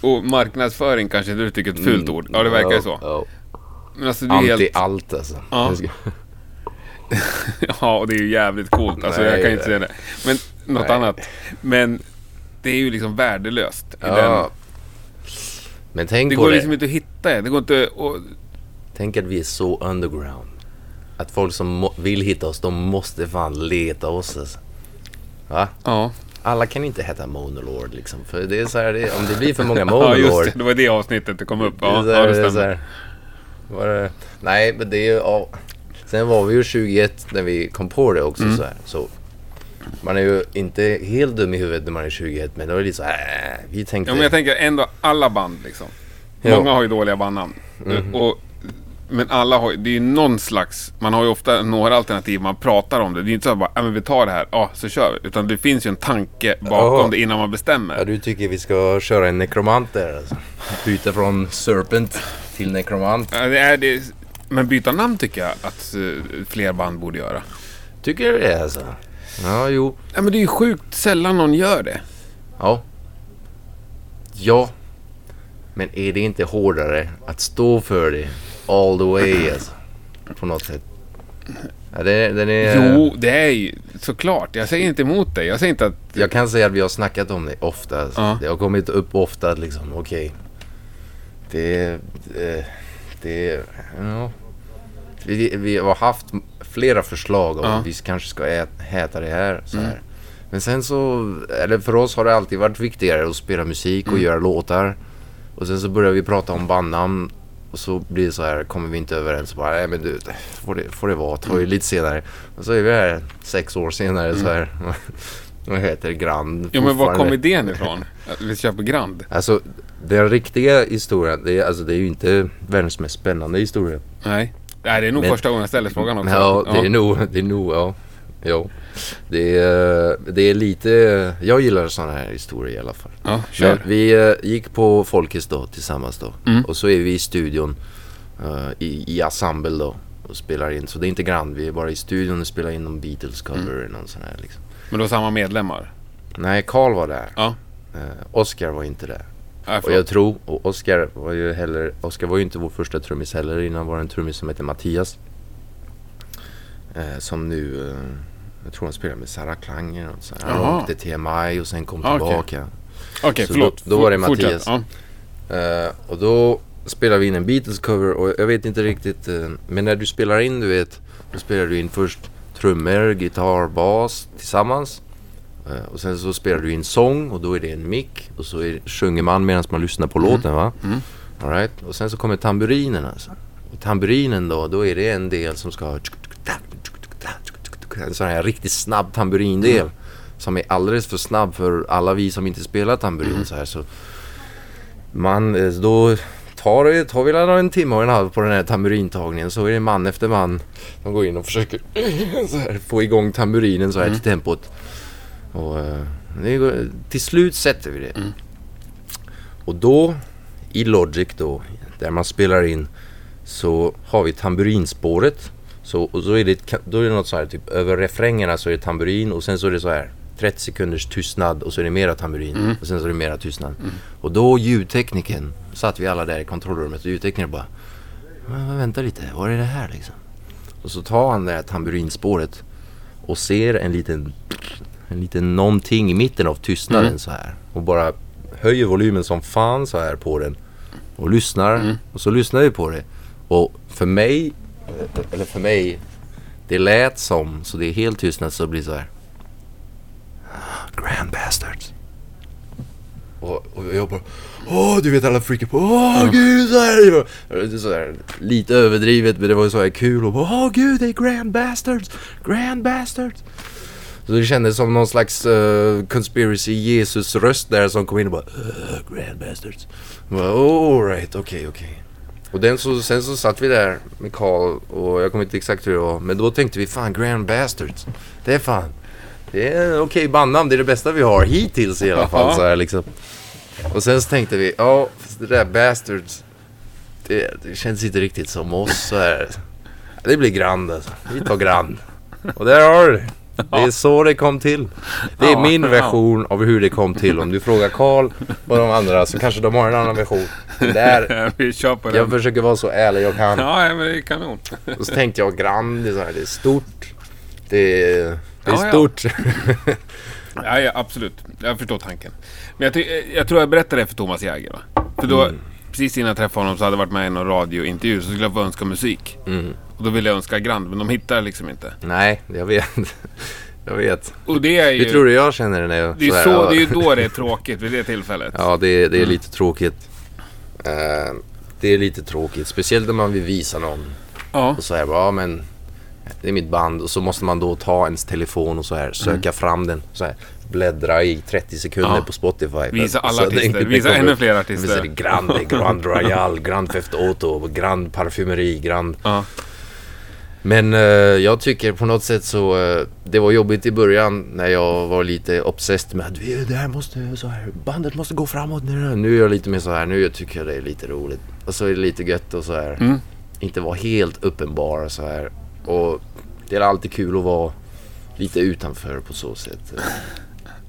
S1: Och marknadsföring kanske du tycker är ett fult ord. Ja, det verkar ju så. Men alltså det är
S2: Anti
S1: helt...
S2: allt alltså.
S1: Ja.
S2: Jag [laughs]
S1: Ja, och det är ju jävligt coolt. Alltså jag
S2: Nej,
S1: kan inte
S2: nej.
S1: säga det. Men något
S2: Nej.
S1: annat. Men det är ju liksom värdelöst. I den.
S2: Ja. Men tänk
S1: Det
S2: på
S1: går
S2: det.
S1: liksom inte att hitta det. Det går inte att...
S2: Tänk att vi är så underground. Att folk som vill hitta oss, de måste fan leta oss alltså. Va?
S1: Ja.
S2: Alla kan inte heta Monolord liksom. För det är så här, det, om det blir för många [laughs]
S1: ja,
S2: Monolord.
S1: just det. Det var det avsnittet det kom upp. Ja,
S2: det är
S1: ja
S2: här,
S1: det
S2: det så
S1: stämmer.
S2: det, nej, men det är ju... Ja. Sen var vi ju 21 när vi kom på det också
S1: Mm.
S2: så här. Så man är ju inte helt dum i huvudet när man är 21 men det var lite så här, äh, vi tänkte...
S1: Ja, men jag tänker ändå alla band liksom.
S2: Mhm.
S1: Många har ju dåliga bandnamn. Och, men alla har ju- det är ju någon slags, man har ju ofta några alternativ, man pratar om det. Det är inte så att bara, ja men vi tar det här, ja så kör vi. Utan det finns ju en tanke bakom
S2: Ja.
S1: det innan man bestämmer.
S2: Ja, du tycker vi ska köra en nekromant där alltså. Byta från Serpent till nekromant.
S1: Ja, det är det, men byta namn tycker jag att eh, fler band borde göra.
S2: Tycker du det alltså? Ja, jo.
S1: Ja men det är ju sjukt sällan någon gör det.
S2: Ja. Ja. Men är det inte hårdare att stå för det all the way alltså? På något sätt. Ja, det, den är...
S1: Jo, det är ju såklart. Jag säger inte emot dig. Jag säger inte att...
S2: Jag kan säga att vi har snackat om det ofta. Alltså.
S1: Ja.
S2: Det har kommit upp ofta att liksom, okej. det, det, det, ja. Vi, vi har haft flera förslag om
S1: Ja.
S2: vi kanske ska ät, äta det här. Så här. Men sen så, eller för oss har det alltid varit viktigare att spela musik och göra låtar. Och sen så börjar vi prata om bandnamn. Och så blir det så här, kommer vi inte överens. Bara, nej men du, får det, får det vara. Ta ju lite senare. Och så är vi här sex år senare så här. [laughs] Vad heter det? Grand.
S1: Ja men var kom idén ifrån? Att vi köper Grand?
S2: Alltså den riktiga historien, det är, alltså, det är ju inte världens mest spännande historia.
S1: Nej. Nej, det är nog
S2: Men-
S1: första gången jag ställer frågan också.
S2: Ja, det är nog, det är nog, ja. Jo. Det är, det är lite... Jag gillar sådana här historier i alla fall.
S1: Ja, kör.
S2: vi eh, gick på Folkets då tillsammans då.
S1: Mm.
S2: Och så är vi i studion eh, i, i ensemble då. Och spelar in. Så det är inte Grand. Vi är bara i studion och spelar in någon Beatles cover
S1: Mm.
S2: eller någon sån här liksom.
S1: Men då samma medlemmar?
S2: Nej, Carl var där.
S1: Ja.
S2: Eh, Oscar var inte där. Och jag tror, och Oscar var ju heller, Oscar var ju inte vår första trummis heller. Innan var det en trummis som hette Mattias. Eh, som nu, eh, jag tror han spelar med Sarah Klang eller något sånt. Han
S1: Jaha.
S2: åkte till MI och sen kom
S1: Ah,
S2: tillbaka.
S1: Okej,
S2: Så
S1: förlåt.
S2: då- då var det. Mattias.
S1: Ja.
S2: Eh, och då spelade vi in en Beatles cover och jag vet inte riktigt. eh, men när du spelar in du vet. Då spelar du in först trummor, gitarr, bas tillsammans. Eh, och sen så spelar du in sång och då är det en mick. Och så är, sjunger man medan man lyssnar på låten va.
S1: Mm.
S2: All right. Och sen så kommer tamburinen alltså. Och tamburinen då, då är det en del som ska ha en sån här riktigt snabb tamburindel. Som är alldeles för snabb för alla vi som inte spelar tamburin så här så. Man, eh, då tar det, tar vi en timme och en halv på den här tamburintagningen så är det man efter man som går in och försöker [laughs] få igång tamburinen så här till tempot. Och eh, till slut sätter vi det. Och då i Logic då, där man spelar in så har vi tamburinspåret. Så, och så är det, då är det något så här typ över refrängerna så är det tamburin och sen så är det så här 30 sekunders tystnad och så är det mera tamburin och sen så är det mera tystnad. Och då ljudtekniken, satt vi alla där i kontrollrummet och ljudteknikern bara "Men, men Vänta lite, vad är det här liksom? Och så tar han det här tamburinspåret och ser en liten en liten någonting i mitten av tystnaden så här. Och bara höjer volymen som fan så här på den. Och lyssnar. Och så lyssnar vi på det. Och för mig eller för mig det lät som så det är helt tystnad så blir det så här. Grand Bastards. Och, och jag bara Åh, du vet alla freakar på Åh gud så här. Så här Lite överdrivet men det var så här kul. Och bara Åh gud det är Grand Bastards. Grand Bastards så det kändes som någon slags uh, conspiracy Jesus röst där som kom in och bara uh, Grand Bastards. Jag Bara, oh, right, okej, okej. Och den så, sen så satt vi där med Carl och jag kommer inte exakt hur det var. Men då tänkte vi fan Grand Bastards. Det är fan. Det är okej bandnamn. Det är det bästa vi har hittills i alla fall. Så här, liksom. Och sen så tänkte vi, ja det där Bastards. Det, det känns inte riktigt som oss så här. Det blir Grand alltså. Vi tar Grand. Och där har du det. Det är så det kom till. Det är min version av hur det kom till. Om du frågar Karl och de andra så kanske de har en annan version. Men Där, [laughs]
S1: Vi kör på
S2: jag
S1: den.
S2: försöker vara så ärlig jag kan.
S1: Ja, men det är kanon.
S2: Och så tänkte jag Grand, det är, så här, det är stort. Det är, det är
S1: Ja, ja.
S2: stort. [laughs]
S1: Ja, ja, absolut. Jag förstår tanken. Men jag, ty- jag tror jag berättade det för Thomas Jäger. Va? För då,
S2: Mm.
S1: precis innan jag träffade honom så hade jag varit med i någon radiointervju så skulle jag få önska musik.
S2: Mm.
S1: Och då ville jag önska Grand, men de hittar liksom inte.
S2: Nej, jag vet. [laughs] Jag vet.
S1: Och det är ju...
S2: Hur tror du jag känner det när jag...
S1: det är,
S2: här,
S1: så,
S2: ja.
S1: det är ju då det är [laughs] tråkigt, vid det tillfället.
S2: Ja, det, är- det
S1: Mm.
S2: är lite tråkigt. Eh, det är lite tråkigt. Speciellt när man vill visa någon.
S1: Ja.
S2: Och så här, ja men det är mitt band och så måste man då ta ens telefon och så här söka fram den. Så här, bläddra i 30 sekunder
S1: Mm. Ja.
S2: på Spotify.
S1: Visa alla
S2: Så det
S1: artister,
S2: inte
S1: visa
S2: kommer-
S1: ännu fler
S2: Det
S1: artister.
S2: är Grand, det är Grand Royal, Grand Theft Auto, Grand Parfumeri, Grand...
S1: Ja.
S2: Men eh, jag tycker på något sätt så eh, det var jobbigt i början när jag var lite obsessed med att det här måste så här, bandet måste gå framåt nu. Nu är jag lite mer så här, nu tycker jag det är lite roligt. Och så är det lite gött och så här.
S1: Mm.
S2: Inte vara helt uppenbar så här. Och det är alltid kul att vara lite utanför på så sätt.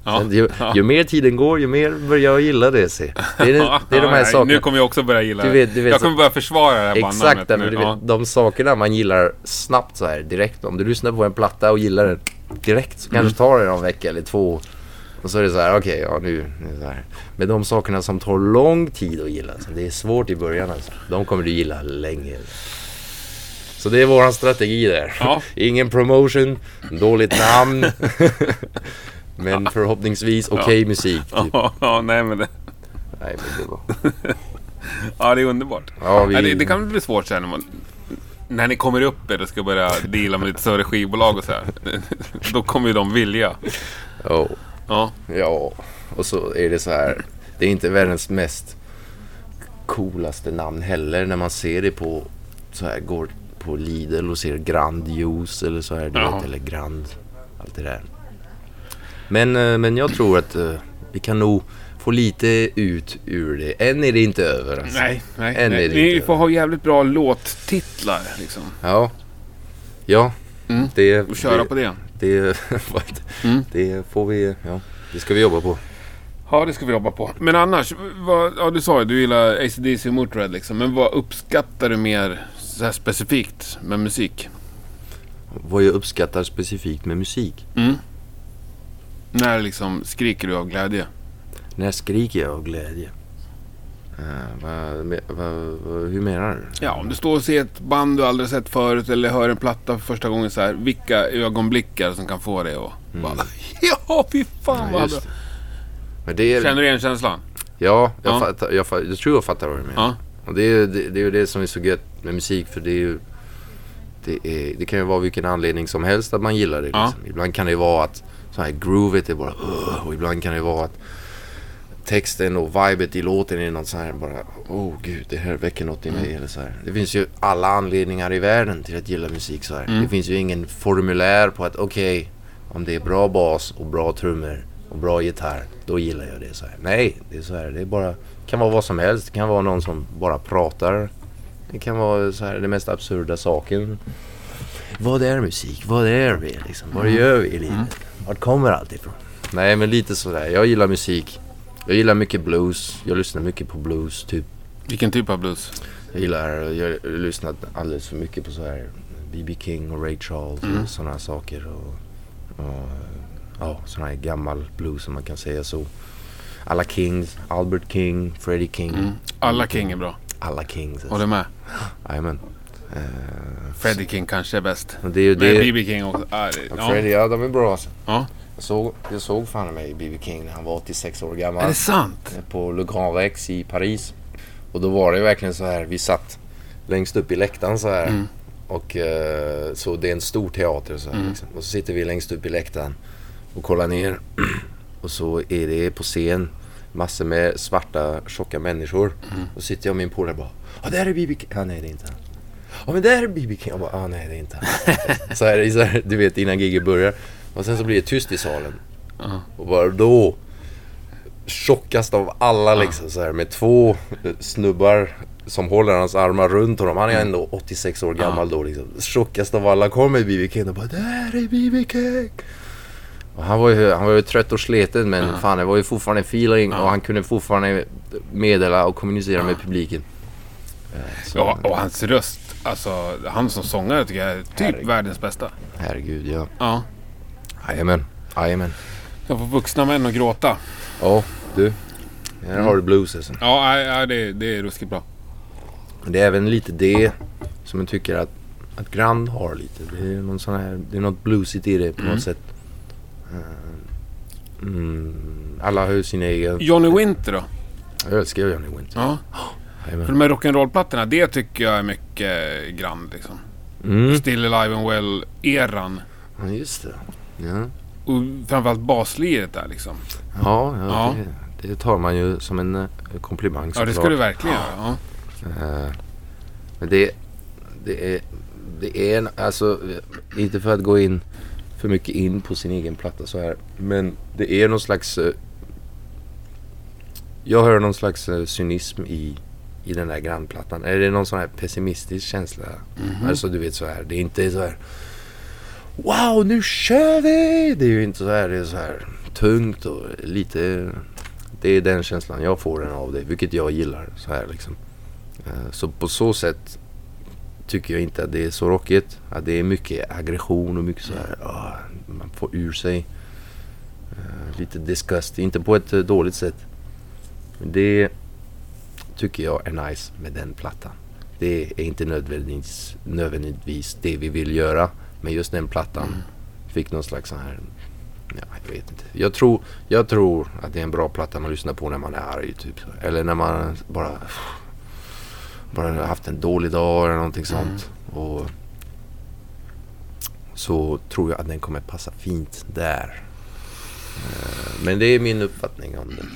S1: Ja.
S2: Ju,
S1: Ja.
S2: ju mer tiden går ju mer börjar jag gilla det. Se. Det, är, det, är de här
S1: Ja,
S2: sakerna.
S1: Nu kommer jag också börja gilla
S2: Du
S1: det.
S2: vet- du vet
S1: jag
S2: så-
S1: kommer börja försvara det här
S2: Exakt, men
S1: nu.
S2: du vet, de sakerna man gillar snabbt så här direkt. Om du lyssnar på en platta och gillar den direkt så
S1: Mm.
S2: kanske tar det någon vecka eller två. Och så är det så här, okej, ja nu, nu så här. Men de sakerna som tar lång tid att gilla, så det är svårt i början alltså. De kommer du gilla länge. Så det är våran strategi där.
S1: Ja. [laughs]
S2: Ingen promotion, dåligt namn. [laughs] men [laughs] förhoppningsvis okej musik. Typ. [laughs]
S1: Ja, nej men det,
S2: Nej, men det var... [laughs]
S1: ja, det är underbart.
S2: Ja, vi...
S1: Det, det kan bli svårt sen när man... När ni kommer upp er och ska börja deala med lite större skivbolag och så här. Då kommer ju de vilja.
S2: Ja.
S1: Ja.
S2: Ja, och så är det så här. Det är inte världens mest coolaste namn heller när man ser det på så här går på Lidl och ser Grand Juice eller så här. Du vet, eller Grand allt det där. Men, eh, men jag tror att eh, vi kan nog få lite ut ur det. Än är det inte över alltså.
S1: Nej, nej.
S2: Än
S1: nej.
S2: inte
S1: får ha jävligt bra låttitlar liksom.
S2: Ja. Ja.
S1: Mm.
S2: Det,
S1: Och köra
S2: det,
S1: på det.
S2: det, [laughs]
S1: Mm.
S2: det får vi, ja. Det ska vi jobba på.
S1: Ja, det ska vi jobba på. Men annars, vad, ja, du sa ju du gillar ACDC och Motörhead liksom. Men vad uppskattar du mer så specifikt med musik?
S2: Vad jag uppskattar specifikt med musik.
S1: Mm. När liksom skriker du av glädje?
S2: När skriker jag av glädje? Uh, vad, me- vad, vad, hur menar du?
S1: Ja, om du står och ser ett band du aldrig sett förut eller hör en platta för första gången så här. Vilka ögonblickar som kan få dig att bara... [laughs] Ja, fy fan
S2: Mm. Ja,
S1: vad bra.
S2: det. Men det är,
S1: Känner du igen känslan?
S2: Ja, jag,
S1: Ja.
S2: Fattar, jag, fa- jag tror jag fattar vad du menar.
S1: Ja.
S2: Och det, är, ju- det, det är ju det som är så gött med musik för det är ju det, är, det kan ju vara vilken anledning som helst att man gillar det.
S1: Ja.
S2: Liksom. Ibland kan det vara att så här groovet är bara och ibland kan det vara att texten och vibet i låten är något så här bara oh gud det här väcker något i mig
S1: Mm.
S2: eller så här. Det finns ju alla anledningar i världen till att gilla musik så här.
S1: Mm.
S2: Det finns ju ingen formulär på att okej om det är bra bas och bra trummor och bra gitarr då gillar jag det så här. Nej, det är så här. Det är bara kan vara vad som helst. Det kan vara någon som bara pratar. Det kan vara så här det mest absurda saken. Vad är musik? Vad är vi liksom? Vad gör vi i livet? Vart kommer allt ifrån? Nej men lite sådär. Jag gillar musik. Jag gillar mycket blues. Jag lyssnar mycket på blues typ.
S1: Vilken typ av blues?
S2: Jag gillar, jag har lyssnat alldeles för mycket på så här B.B. King och Ray Charles och sådana saker. Och, och ja, sådana här gammal blues som man kan säga så. Alla Kings, Albert King, Freddie King.
S1: Mm. Alla King är bra.
S2: Alla Kings.
S1: Håller med.
S2: Jajamän. Eh,
S1: Freddie King kanske är bäst.
S2: det är ju
S1: Men
S2: det.
S1: B.B. King också. Ah, det, Ja.
S2: Freddie, ja de är bra alltså.
S1: Ja.
S2: Jag såg, jag såg fan mig B.B. King när han var 86 år
S1: Är
S2: gammal.
S1: det sant?
S2: på Le Grand Rex i Paris. Och då var det verkligen så här, vi satt längst upp i läktaren så här.
S1: Mm.
S2: Och eh, så det är en stor teater så här,
S1: Mm.
S2: liksom. Och så sitter vi längst upp i läktaren och kollar ner. [clears throat] och så är det på scen massor med svarta tjocka människor.
S1: Mm.
S2: Och sitter jag och min polare bara, ja där är B.B. King. Ja nej det är inte han. Ja men där är B.B. King. Jag bara, ja nej det är inte han. så här, så här, du vet innan giget börjar. Och sen så blir det tyst i salen.
S1: Ja.
S2: Och bara då tjockast av alla liksom så här med två eh, snubbar som håller hans armar runt honom. Han är ändå 86 år gammal då liksom. Tjockast av alla kommer B.B. King och bara Där är B.B. King! Och han var ju, han var ju trött och sliten men fan det var ju fortfarande feeling
S1: Ja.
S2: och han kunde fortfarande meddela och kommunicera med publiken. Så,
S1: Ja, och hans röst. Alltså, han som sångare tycker jag är typ
S2: Herregud.
S1: världens bästa.
S2: Herregud ja.
S1: Ja.
S2: Jajamän. Jajamän.
S1: Jag får vuxna män att gråta.
S2: Ja du. Här har du blues alltså.
S1: Ja, det, det är ruskigt bra.
S2: Det är även lite det som jag tycker att, att Grand har lite. Det är, någon sån här, det är något bluesigt i det på
S1: Mm.
S2: något sätt. Eh, Mm, alla har ju sin egen...
S1: Johnny Winter då?
S2: Jag älskar Johnny Winter.
S1: Ja.
S2: Jajamän.
S1: För de här rock'n'roll-plattorna, det tycker jag är mycket grand liksom.
S2: Mm.
S1: Still Alive and Well-eran.
S2: Ja, just det. Ja,
S1: Och framförallt basliret där liksom.
S2: ja, ja,
S1: Ja.
S2: Det, det tar man ju som en eh, komplimang
S1: Ja, det ska du verkligen göra. Ja.
S2: Eh, Men det, det är, det är en, alltså, inte för att gå in för mycket in på sin egen platta så här. Men det är någon slags, eh, jag hör någon slags cynism i, i den där grannplattan. Är det någon sån här pessimistisk känsla? Alltså du vet så här, det är inte så här Wow, nu kör vi! Det är ju inte så här, det är så här tungt och lite Det är den känslan jag får den av det, vilket jag gillar så här liksom. Eh, Så på så sätt tycker jag inte att det är så rockigt. Att det är mycket aggression och mycket så här, ah, man får ur sig. Eh, Lite disgust, inte på ett eh, dåligt sätt. Det tycker jag är nice med den plattan. Det är inte nödvändigtvis, nödvändigtvis det vi vill göra. Men just den plattan fick någon slags sån här Ja, jag vet inte. Jag tror, jag tror att det är en bra platta man lyssnar på när man är arg. Typ. Eller när man bara, bara har haft en dålig dag eller någonting sånt. Och så tror jag att den kommer passa fint där. Eh, Men det är min uppfattning om den.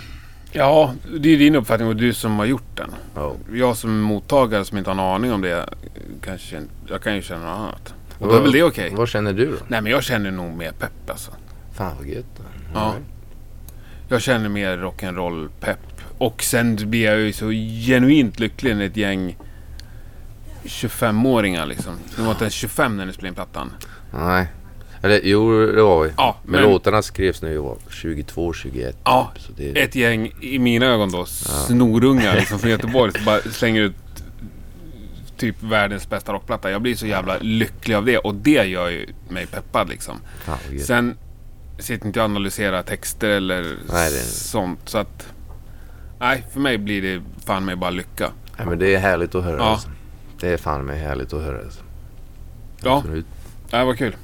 S1: Ja, det är din uppfattning och du som har gjort den.
S2: Ja.
S1: Jag som mottagare som inte har en aning om det, kanske, jag kan ju känna något annat. Och då är väl det okej?
S2: Vad känner du då?
S1: Nej men jag känner nog mer pepp alltså.
S2: Fan vad gött.
S1: Ja. Jag känner mer rock'n'roll pepp. Och sen blir jag ju så genuint lycklig när ett gäng 25-åringar liksom. De var inte ens 25 när ni spelade in plattan.
S2: Nej. Eller jo, det var vi.
S1: Ja,
S2: men,
S1: men-
S2: låtarna skrevs när jag var 22, 21.
S1: Ja,
S2: Så det,
S1: ett gäng i mina ögon då snorungar liksom från [laughs] Göteborg som bara slänger ut typ världens bästa rockplatta. Jag blir så jävla lycklig av det och det gör ju mig peppad liksom.
S2: gött.
S1: Sen sitter inte jag och analyserar texter eller
S2: Nej, det-
S1: sånt så att... Nej, för mig blir det fan mig bara lycka.
S2: Nej, men det är härligt att höra.
S1: Ja.
S2: Alltså. Det är fan mig härligt att höra. Alltså.
S1: Ja,
S2: Absolut.
S1: det var kul.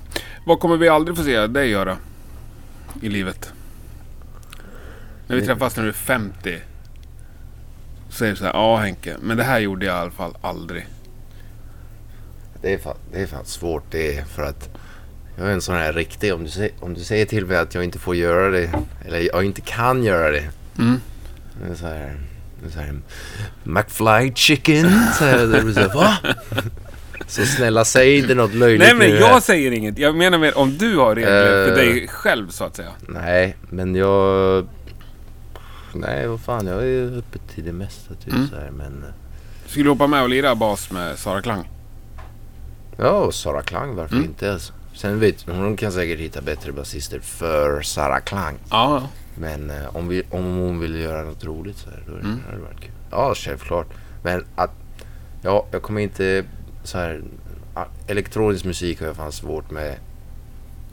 S1: Vad kommer vi aldrig få se dig göra i livet? När vi träffas när du är 50. Så säger du så här, ja Henke, men det här gjorde jag i alla fall aldrig.
S2: Det, är fan, det är fan svårt. Det är för att jag är en sån här riktig. Om du, om du säger till mig att jag inte får göra det. Eller jag inte kan göra det.
S1: Mm.
S2: Det är så här. Det är så här McFly chicken. Så här, så här, va? [laughs] Så snälla säg inte något [laughs] löjligt
S1: Nej men
S2: nu här.
S1: jag säger inget. Jag menar mer om du har regler för
S2: Eh.
S1: dig själv så att säga.
S2: Nej, men jag... Nej, vad fan. Jag är uppe till det mesta typ
S1: Mm.
S2: så här. Men...
S1: Skulle du hoppa med och lira bas med Sara Klang?
S2: Ja, Sara Klang. Varför
S1: Mm.
S2: inte? Alltså. Sen vet hon kan säkert hitta bättre basister för Sara Klang.
S1: Ja,
S2: Men eh, om, vi, om hon vill göra något roligt så här, då
S1: Mm.
S2: hade det varit kul. Ja, självklart. Men att... Ja, jag kommer inte så här... Elektronisk musik har jag fan svårt med.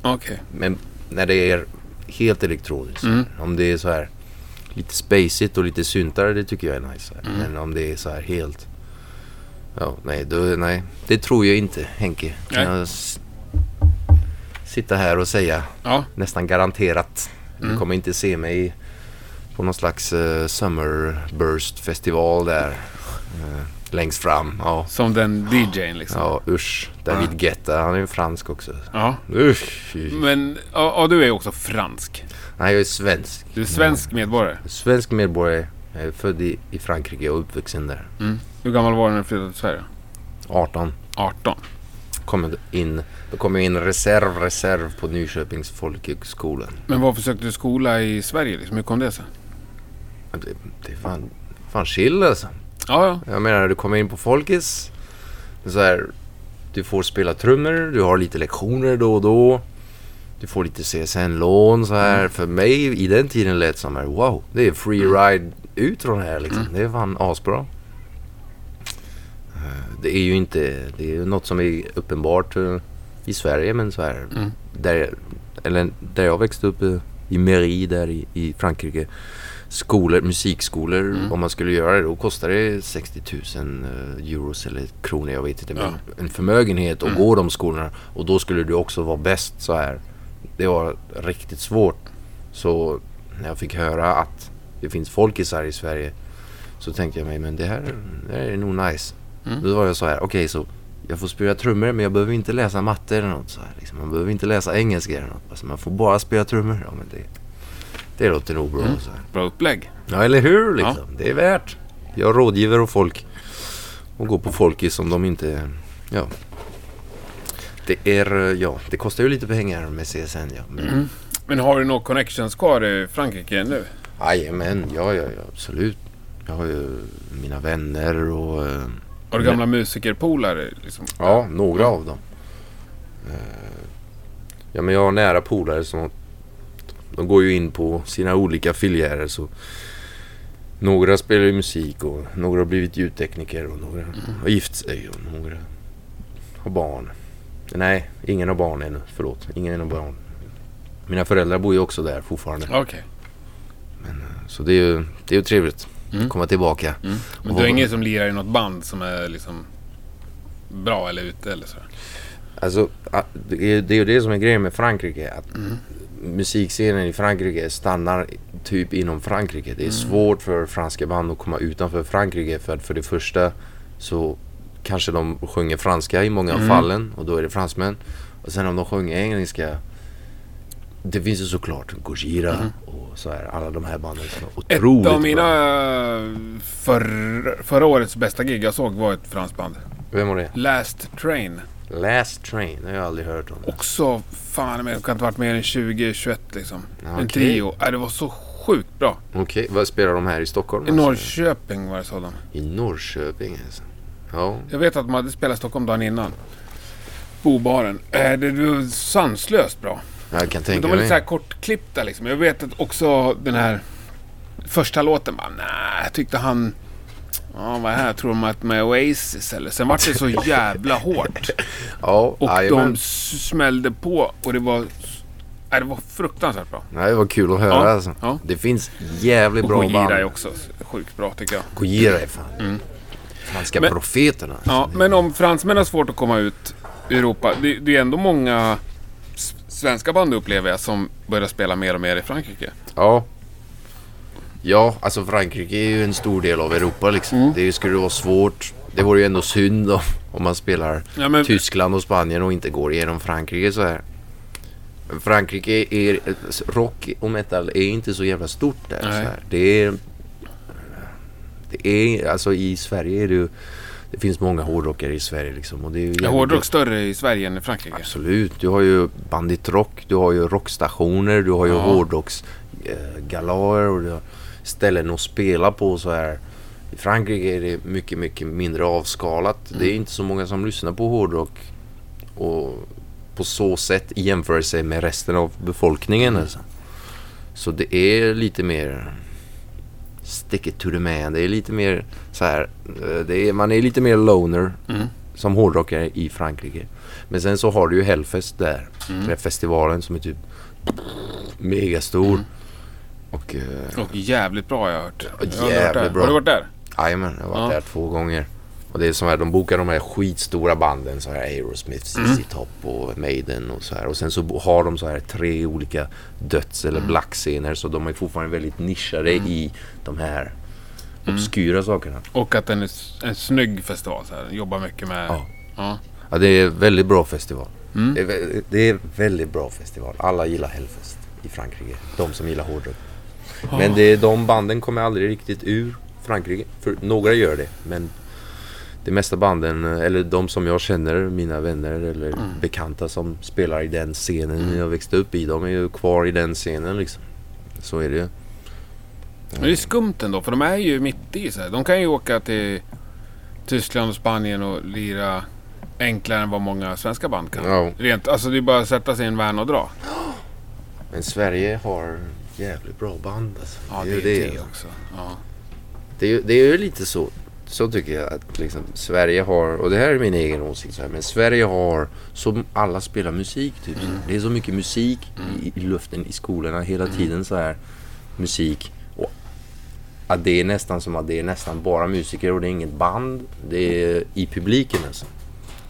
S1: okej.
S2: Men när det är helt elektroniskt.
S1: Mm.
S2: Om det är så här lite spacigt och lite syntare, det tycker jag är nice.
S1: Mm.
S2: Men om det är så här helt... Ja, nej, då, nej. Det tror jag inte, Henke. Kan
S1: Nej.
S2: jag sitta här och säga
S1: Ja,
S2: nästan garanterat. Du
S1: Mm.
S2: kommer inte se mig på någon slags uh, Summerburst festival där. eh, längst fram. Ja,
S1: som den DJn liksom.
S2: ja usch. David Guetta, han är ju fransk också.
S1: Ja.
S2: Usch.
S1: Men, ja, ja, du är också fransk.
S2: Nej, jag är svensk.
S1: Du är svensk medborgare.
S2: Svensk medborgare. Jag är född i, i Frankrike och uppvuxen där.
S1: Mm. Hur gammal var du när du flyttade till Sverige?
S2: 18.
S1: 18.
S2: Kom in, då kom jag in reserv, reserv på Nyköpings folkhögskola.
S1: Men varför sökte du skola i Sverige liksom? Hur kom det sig?
S2: Det, det är fan, fan chill alltså.
S1: Ja, ja.
S2: Jag menar, du kommer in på Folkis. Så här, du får spela trummor, du har lite lektioner då och då. Du får lite CSN-lån så här. För mig i den tiden lät det som här, wow, det är free ride ut från det här liksom. Det är fan asbra. Eh, Det är ju inte, det är ju något som är uppenbart eh, i Sverige men så här.
S1: Mm.
S2: Där, eller där jag växte upp eh, i Mery där i, i Frankrike. Skolor, musikskolor,
S1: Mm.
S2: om man skulle göra det då kostar det 60 000 eh, euros eller kronor, jag vet inte. Men
S1: Ja.
S2: en förmögenhet att
S1: Mm.
S2: gå de skolorna och då skulle du också vara bäst så här. Det var riktigt svårt. Så när jag fick höra att det finns folkisar i Sverige så tänkte jag mig, men det här, det här är nog nice.
S1: Mm.
S2: Då var jag så här, okej så jag får spela trummor men jag behöver inte läsa matte eller något så här. Liksom. Man behöver inte läsa engelska eller något. Alltså, man får bara spela trummor. Ja, men det, det låter nog bra.
S1: Mm. Bra upplägg.
S2: Ja, eller hur liksom. Det är värt. Jag rådgiver och folk och går på folkis som de inte... Ja. Det är, ja, det kostar ju lite pengar med CSN ja. Men,
S1: Mm. Men har du några connections kvar i Frankrike nu?
S2: Jajamän, ja, ja, ja, absolut. Jag har ju mina vänner och... eh,
S1: Har du gamla musikerpolare? Liksom?
S2: Ja, några av dem. Eh, Ja, men jag har nära polare som... De går ju in på sina olika filiärer så... Några spelar ju musik och några har blivit ljudtekniker och några har gift sig och några har barn. Nej, ingen har barn ännu. Förlåt, ingen har barn. Mina föräldrar bor ju också där fortfarande.
S1: Okej.
S2: Så det är ju, det är ju trevligt
S1: Mm.
S2: att komma tillbaka.
S1: Mm. Men du är ingen som lirar i något band som är liksom bra eller ute eller så?
S2: Alltså, det är, ju det som är grejen med Frankrike. Att
S1: Mm.
S2: Musikscenen i Frankrike stannar typ inom Frankrike. Det är svårt för franska band att komma utanför Frankrike. För att för det första så kanske de sjunger franska i många av
S1: Mm.
S2: fallen och då är det fransmän. Och sen om de sjunger engelska. Det finns ju såklart Gojira och så här, alla de här banden som är
S1: Ett
S2: otroligt
S1: av mina
S2: bra.
S1: för, förra årets bästa gig jag såg var ett franskt band.
S2: Vem var det?
S1: Last Train.
S2: Last Train, det har jag aldrig hört om.
S1: Också, fan men det kan inte varit mer än 20-21 liksom. En
S2: Okej.
S1: trio. Äh, det var så sjukt bra.
S2: Okej, vad spelar de här i Stockholm?
S1: I
S2: alltså?
S1: Norrköping var det så de.
S2: I Norrköping alltså. Ja,
S1: Jag vet att de hade spelat Stockholm dagen innan. Bobaren. Äh, det, var sanslöst bra.
S2: jag kan tänka
S1: de var lite
S2: mig.
S1: så här kortklippta liksom. Jag vet att också den här första låten bara, nej, jag tyckte han... Ja, vad här? Tror de att med Oasis eller? Sen vart det så jävla hårt. [laughs]
S2: Ja,
S1: Och
S2: jajamän.
S1: de smällde på och det var... Nej, det var fruktansvärt bra.
S2: Nej, det var kul att höra
S1: Ja,
S2: alltså.
S1: ja.
S2: Det finns jävligt
S1: Och
S2: bra
S1: Gojira
S2: band.
S1: är också sjukt bra tycker jag.
S2: Gojira är fan. Franska
S1: Men-
S2: profeterna.
S1: Ja, men om fransmän har svårt att komma ut i Europa. Det, det är ändå många svenska band upplever jag som börjar spela mer och mer i Frankrike.
S2: Ja. Ja, alltså Frankrike är ju en stor del av Europa liksom.
S1: Mm.
S2: Det skulle vara svårt. Det vore ju ändå synd om, om man spelar
S1: Ja, men,
S2: Tyskland och Spanien och inte går igenom Frankrike så här. Frankrike är... Rock och metal är inte så jävla stort där. Så här. Det är... Det är... Alltså i Sverige är det ju... Det finns många hårdrockare i Sverige liksom. Och det är ju
S1: är hårdrock större i Sverige än i Frankrike?
S2: Absolut. Du har ju Bandit Rock, du har ju rockstationer, du har ju
S1: Ja.
S2: och du har ställen att spela på så här. I Frankrike är det mycket, mycket mindre avskalat. Det är inte så många som lyssnar på hårdrock. Och på så sätt i jämförelse med resten av befolkningen. Alltså. Så det är lite mer stick it to the man. Det är lite mer så här. eh, Det är, man är lite mer loner
S1: Mm.
S2: som hårdrockare i Frankrike. Men sen så har du ju Hellfest där. Den här festivalen som är typ megastor. Och eh,
S1: Och jävligt bra har jag hört. Jag har
S2: jävligt
S1: där.
S2: bra.
S1: Har du varit där?
S2: jajamän, jag har varit
S1: Ja.
S2: där två gånger. Och det är som här, de bokar de här skitstora banden så här Aerosmith, ZZ
S1: Mm.
S2: Top och Maiden och så här. Och sen så har de så här tre olika döds eller
S1: Mm.
S2: blackscener så de är fortfarande väldigt nischade i de här obskyra sakerna.
S1: Och att den är en snygg festival. Så här. Jobbar mycket med...
S2: Ja.
S1: Ja.
S2: Ja, det är väldigt bra festival.
S1: Mm.
S2: Det, är, det är väldigt bra festival. Alla gillar Hellfest i Frankrike. De som gillar hårdrock. Men det, de banden kommer aldrig riktigt ur Frankrike. För några gör det, men de mesta banden, eller de som jag känner, mina vänner eller
S1: Mm.
S2: bekanta som spelar i den scenen jag växte upp i, de är ju kvar i den scenen liksom. Så är det ju.
S1: Men det är skumt ändå, för de är ju mitt i. Så här. De kan ju åka till Tyskland och Spanien och lira enklare än vad många svenska band kan.
S2: Ja.
S1: Rent, alltså det är bara att sätta sig i en van och dra.
S2: Men Sverige har jävligt bra band alltså.
S1: Ja, det är det också. Ja.
S2: Det är, det är lite så. Så tycker jag att liksom Sverige har, och det här är min egen åsikt så här, men Sverige har, som alla spelar musik typ. så. Det är så mycket musik i, i luften i skolorna hela tiden så här. Musik. Och att det är nästan som att det är nästan bara musiker och det är inget band. Det är i publiken alltså.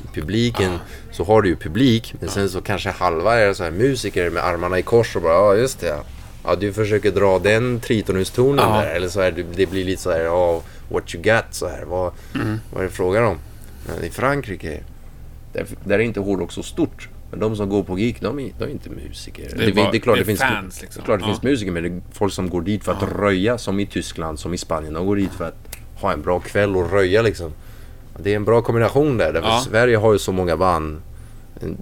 S2: I publiken så har du ju publik men sen så kanske halva är så här musiker med armarna i kors och bara ja just det ja. Ja du försöker dra den tritonustonen
S1: Ja.
S2: där eller så här, det- det blir lite så här ja what you got så här. Vad, vad är det frågan om? Men I Frankrike där, där är inte hårdrock så stort. Men de som går på gig, de är, de är inte musiker.
S1: Det är bara-
S2: klart
S1: det är
S2: finns,
S1: fans, liksom.
S2: det är klart det
S1: Ja.
S2: finns musiker men det är folk som går dit för att röja som i Tyskland, som i Spanien. De går dit för att ha en bra kväll och röja liksom. Det är en bra kombination där. Därför
S1: Ja.
S2: Sverige har ju så många band.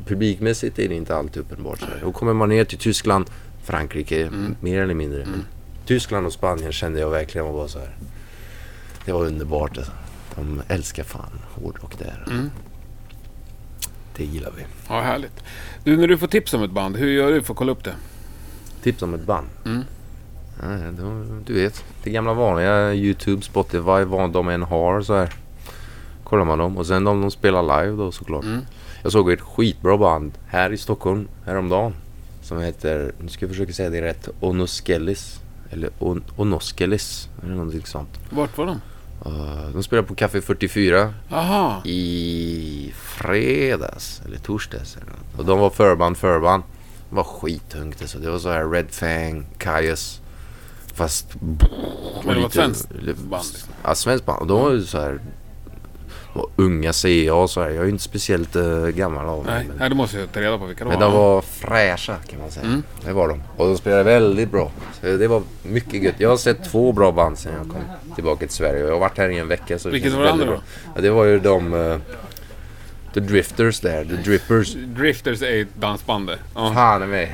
S2: Publikmässigt är det inte alltid uppenbart. Så. Då kommer man ner till Tyskland, Frankrike,
S1: Mm.
S2: mer eller mindre. Men Tyskland och Spanien kände jag verkligen var bara så här. Det var underbart. Alltså. De älskar fan hårdrock där.
S1: Mm.
S2: Det gillar vi.
S1: ja, härligt. Du, när du får tips om ett band, hur gör du för att kolla upp det?
S2: Tips om ett band.
S1: Mm.
S2: Ja, då, du vet, det gamla vanliga YouTube, Spotify, vad de än har så här. Kollar man dem och sen om de spelar live då såklart.
S1: Mm.
S2: Jag såg ett skitbra band här i Stockholm häromdagen. Som heter, nu ska jag försöka säga det rätt, Onoskelis. Eller On- Onoskelis, eller någonting sånt.
S1: Vart var de?
S2: Uh, de spelar på Café 44
S1: Aha.
S2: i fredags eller torsdags. Eller något. och de var förband, förband. Det var skittungt alltså. Det var så här Red Fang, Kaius. Fast...
S1: Men det var ett svenskt band, liksom.
S2: Ja, svenskt band. Och de var ju så här... var unga säger jag och så här. Jag är ju inte speciellt uh, gammal av mig.
S1: Nej,
S2: Men,
S1: nej, då måste jag ta reda på vilka de
S2: men de var fräscha kan man säga.
S1: Mm.
S2: Det var de. Och de spelade väldigt bra. Så det var mycket gött. Jag har sett två bra band sen jag kom tillbaka till Sverige. Jag har varit här i en vecka. Så
S1: Vilket var det andra
S2: bra. Ja, det var ju de... eh, The Drifters där, The Drippers.
S1: Drifters är ett dansband. Ja.
S2: Fan är med.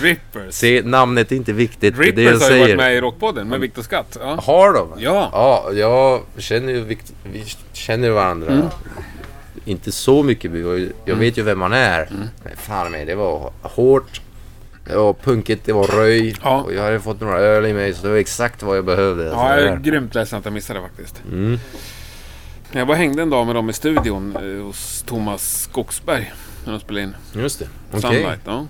S1: Drippers.
S2: Se, namnet är inte viktigt. är det
S1: Drippers
S2: jag
S1: har ju varit
S2: säger.
S1: med i Rockpodden med Viktor Skatt. Ja.
S2: Har de?
S1: Ja.
S2: Ja, jag känner ju Vikt- vi känner varandra.
S1: Mm.
S2: Inte så mycket, jag vet ju vem man är.
S1: Mm.
S2: Men fan med, det var hårt. Det var punkigt, det var röj.
S1: Ja.
S2: Och jag hade fått några öl i mig så det var exakt vad jag behövde.
S1: Ja, jag är grymt ledsen att jag missade det faktiskt.
S2: Mm.
S1: Jag var hängde en dag med dem i studion eh, hos Thomas Skogsberg. När de spelade in
S2: Just det. Okej.
S1: Sunlight. Ja.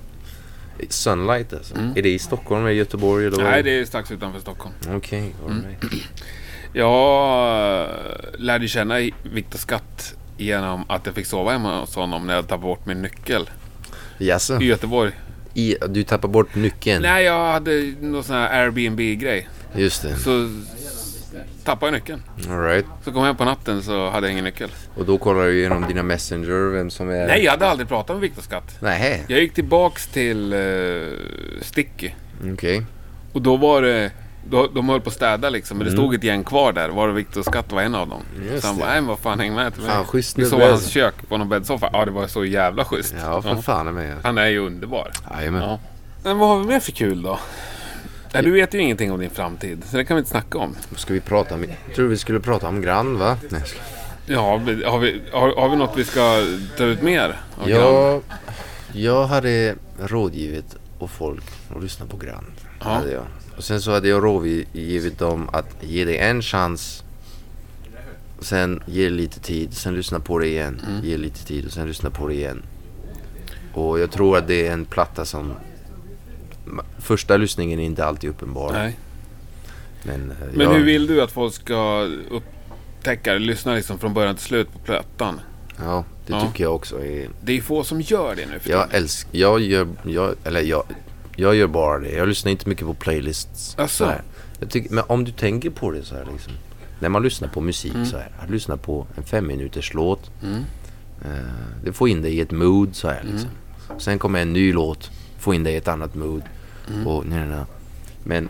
S2: Sunlight alltså. Är det i Stockholm eller Göteborg? Eller vad?
S1: Mm. Nej, det är strax utanför Stockholm.
S2: Okej, all
S1: Mm.
S2: right. [clears throat]
S1: Jag eh, lärde känna Viktor Skatt genom att jag fick sova hemma hos honom när jag tappade bort min nyckel
S2: Jaså?
S1: i Göteborg.
S2: I, du tappar bort nyckeln?
S1: Nej, jag hade någon sån här Airbnb-grej.
S2: Just det.
S1: Så tappade jag nyckeln.
S2: All right.
S1: Så kom jag hem på natten så hade jag ingen nyckel.
S2: Och då kollar du igenom dina Messenger, vem som är...
S1: Nej, jag hade aldrig pratat med Viktor Skatt.
S2: Nej.
S1: Jag gick tillbaks till uh, Sticky.
S2: Okej.
S1: Och då var det... Då, de höll på att städa liksom, men det stod ett gäng kvar där. Var det Viktor Skatt var en av dem.
S2: Mm. Just
S1: så han bara, nej men vad fan häng med till mig.
S2: Fan, schysst
S1: Vi
S2: snubbe,
S1: hans kök på någon bäddsoffa. Ja, det var så jävla schysst.
S2: Ja, för fan är med.
S1: Han är ju underbar.
S2: Jajamän.
S1: Ja. Men vad har vi mer för kul då? Ja, du vet ju ingenting om din framtid, så det kan vi inte snacka om.
S2: Ska vi prata om... Jag tror vi skulle prata om Grann va? Nej, ska-
S1: Ja, har vi, har, har vi något vi ska ta ut mer? av Grann?
S2: jag, jag hade rådgivit och folk att lyssna på Grann.
S1: Ja.
S2: Hade jag. Och sen så hade jag rådgivit dem att ge det en chans. Sen ge lite tid, sen lyssna på det igen.
S1: Mm.
S2: Ge lite tid och sen lyssna på det igen. Och jag tror att det är en platta som... Första lyssningen är inte alltid uppenbar.
S1: Nej.
S2: Men, eh,
S1: Men
S2: jag,
S1: hur vill du att folk ska upptäcka det? Lyssna liksom från början till slut på plattan.
S2: Ja, det
S1: Ja.
S2: tycker jag också är...
S1: Det är få som gör det nu för
S2: Jag älskar... Jag gör... Jag, eller jag... Jag gör bara det. Jag lyssnar inte mycket på playlists.
S1: Asså?
S2: så här. Jag tycker, men om du tänker på det så här liksom. När man lyssnar på musik
S1: Mm.
S2: så här. Att lyssna på en fem minuters låt. Eh, det får in dig i ett mood så här
S1: Mm.
S2: liksom. Sen kommer en ny låt. Får in dig i ett annat mood.
S1: Mm.
S2: Och, nej, nej, nej. Men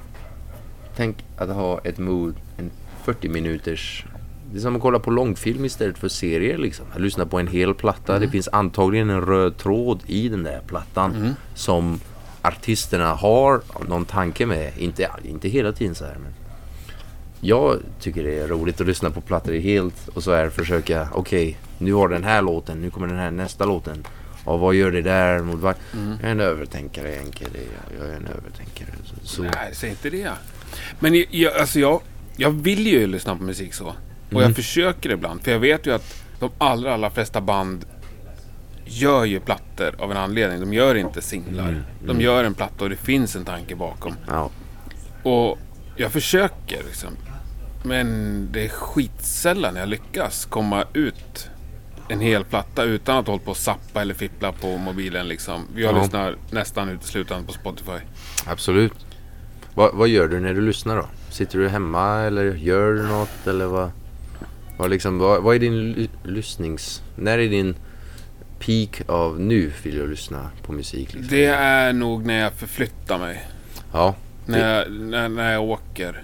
S2: tänk att ha ett mood. En 40 minuters det är som att kolla på långfilm istället för serier liksom. Att lyssna på en hel platta. Det finns antagligen en röd tråd i den där plattan. Som artisterna har någon tanke med. Inte, inte hela tiden så här. Men jag tycker det är roligt att lyssna på plattor helt och så här försöka. Okej, nu har den här låten. Nu kommer den här nästa låten. Och vad gör det där mot vad? Jag är en övertänkare Henke. jag. Är en övertänkare. Så.
S1: Nej, säg inte det. Men jag, jag, alltså jag, jag vill ju lyssna på musik så. Och
S2: Mm.
S1: jag försöker ibland. För jag vet ju att de allra, allra flesta band gör ju plattor av en anledning. De gör inte singlar.
S2: Mm.
S1: De gör en platta och det finns en tanke bakom.
S2: Ja.
S1: Och jag försöker liksom. Men det är skitsällan jag lyckas komma ut en hel platta utan att hålla på och zappa eller fippla på mobilen liksom. Jag
S2: Ja.
S1: lyssnar nästan uteslutande på Spotify.
S2: Absolut. Vad, vad gör du när du lyssnar då? Sitter du hemma eller gör du något eller vad? Vad, liksom, vad, vad är din ly- lyssnings... När är din peak av nu vill jag lyssna på musik? Liksom?
S1: Det är nog när jag förflyttar mig.
S2: Ja.
S1: När jag, när, när jag åker.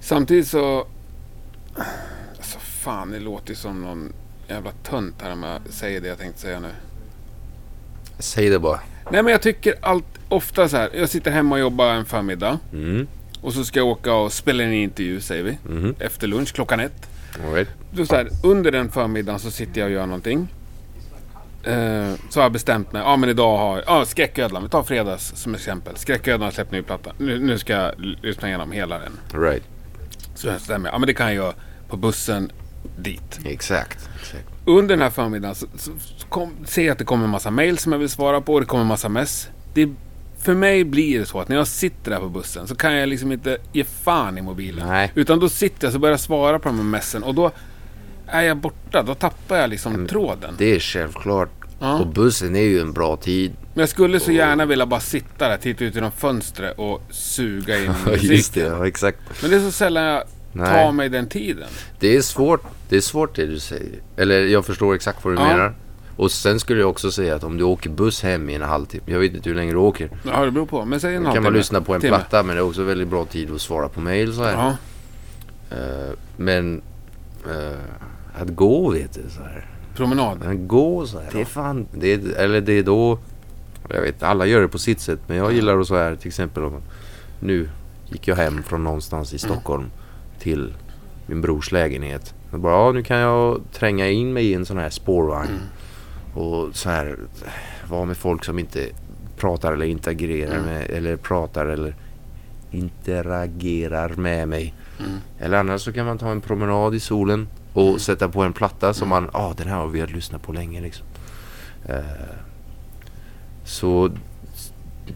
S1: Samtidigt så... Alltså fan, det låter som någon jävla tönt här om jag säger det jag tänkte säga nu.
S2: Säg det bara.
S1: Nej men jag tycker allt, ofta så här. Jag sitter hemma och jobbar en förmiddag.
S2: Mm.
S1: Och så ska jag åka och spela en intervju säger vi.
S2: Mhm.
S1: Efter lunch klockan ett.
S2: Right.
S1: Då så här, under den förmiddagen så sitter jag och gör någonting. Eh, så har jag bestämt mig. Ja men idag har Ja Skräcködlan. Vi tar fredags som exempel. Skräcködlan har släppt ny platta. Nu, nu ska jag lyssna igenom hela den.
S2: Right.
S1: Så jag bestämmer. Ja men det kan jag göra på bussen dit.
S2: Exakt. Exakt.
S1: Under den här förmiddagen så, så, så kom, ser jag att det kommer en massa mail som jag vill svara på. Och det kommer en massa mess. Det, för mig blir det så att när jag sitter där på bussen så kan jag liksom inte ge fan i mobilen.
S2: Nej.
S1: Utan då sitter jag så börjar svara på de här messen och då är jag borta. Då tappar jag liksom tråden.
S2: Det är självklart.
S1: Ja.
S2: Och bussen är ju en bra tid.
S1: Men jag skulle så gärna vilja bara sitta där, titta ut genom fönstret och suga in [laughs] musiken.
S2: Just det, ja, exakt.
S1: Men det är så sällan jag
S2: Nej.
S1: tar mig den tiden.
S2: Det är svårt. Det är svårt det du säger. Eller jag förstår exakt vad du
S1: Ja.
S2: menar. Och sen skulle jag också säga att om du åker buss hem i en halvtimme. Jag vet inte hur länge du åker.
S1: Ja, det beror på. Men säg en
S2: Då kan man lyssna på en
S1: Timme.
S2: platta men det är också väldigt bra tid att svara på mail så här.
S1: Ja,
S2: Eh, men eh, att gå vet du så här.
S1: Promenad.
S2: Men gå så här. Det är fan, det är, eller det är då, jag vet alla gör det på sitt sätt. Men jag gillar att så här till exempel om, nu gick jag hem från någonstans i Stockholm till min brors lägenhet. Jag bara, ja nu kan jag tränga in mig i en sån här spårvagn. Och så här vara med folk som inte pratar eller interagerar med, eller pratar eller interagerar med mig. Eller annars så kan man ta en promenad i solen och sätta på en platta som man, ja ah, den här har vi lyssnat på länge liksom. Eh, så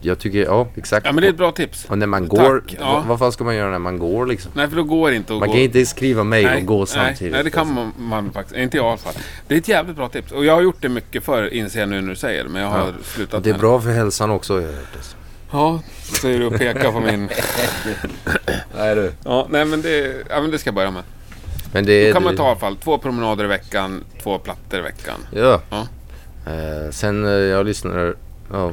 S2: jag tycker, ja exakt.
S1: Ja men det är ett bra tips.
S2: och när man går,
S1: ja.
S2: vad, fan ska man göra när man går liksom?
S1: Nej för då går det inte att
S2: Man
S1: gå.
S2: kan inte skriva mejl och gå
S1: nej,
S2: samtidigt.
S1: Nej, det kan man, man faktiskt. Inte jag i alla fall. Det är ett jävligt bra tips. Och jag har gjort det mycket förr, inser jag nu när du säger det. Men jag har
S2: Ja.
S1: slutat
S2: Och det är bra för hälsan också har jag hört. Alltså.
S1: Ja, säger du och pekar på min... [laughs]
S2: Nej du.
S1: Ja, nej men det, ja, men det ska jag börja med.
S2: Men det
S1: Då kan man
S2: det-
S1: ta i alla fall två promenader i veckan, två plattor i veckan.
S2: Ja.
S1: Ja.
S2: Eh, sen eh, jag lyssnar, ja.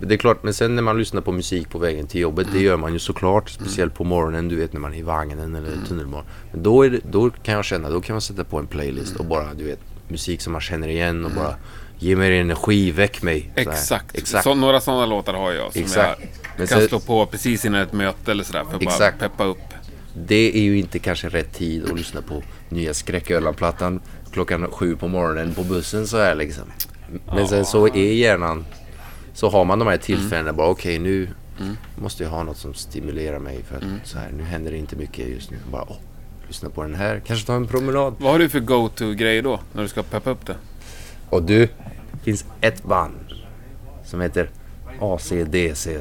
S2: Det är klart, men sen när man lyssnar på musik på vägen till jobbet,
S1: Mm.
S2: det gör man ju såklart. Speciellt på morgonen, du vet när man är i vagnen eller
S1: Mm.
S2: tunnelbanan. Men då, är det, då kan jag känna, då kan man sätta på en playlist och bara, du vet, musik som man känner igen och bara ge mig energi, väck mig.
S1: Mm. Exakt.
S2: Exakt.
S1: Så, några sådana låtar har jag som
S2: Exakt.
S1: jag kan
S2: så-
S1: slå på precis innan ett möte eller sådär för att bara
S2: Exakt.
S1: peppa upp.
S2: Det är ju inte kanske rätt tid att lyssna på nya Skräckölan-plattan klockan sju på morgonen på bussen så här liksom. Men sen så är hjärnan, så har man de här tillfällena bara okej nu måste jag ha något som stimulerar mig för att så här, nu händer det inte mycket just nu. Bara åh, lyssna på den här, kanske ta en promenad.
S1: Vad har du för go-to-grej då, när du ska peppa upp det?
S2: Och du, det finns ett band som heter ACDC.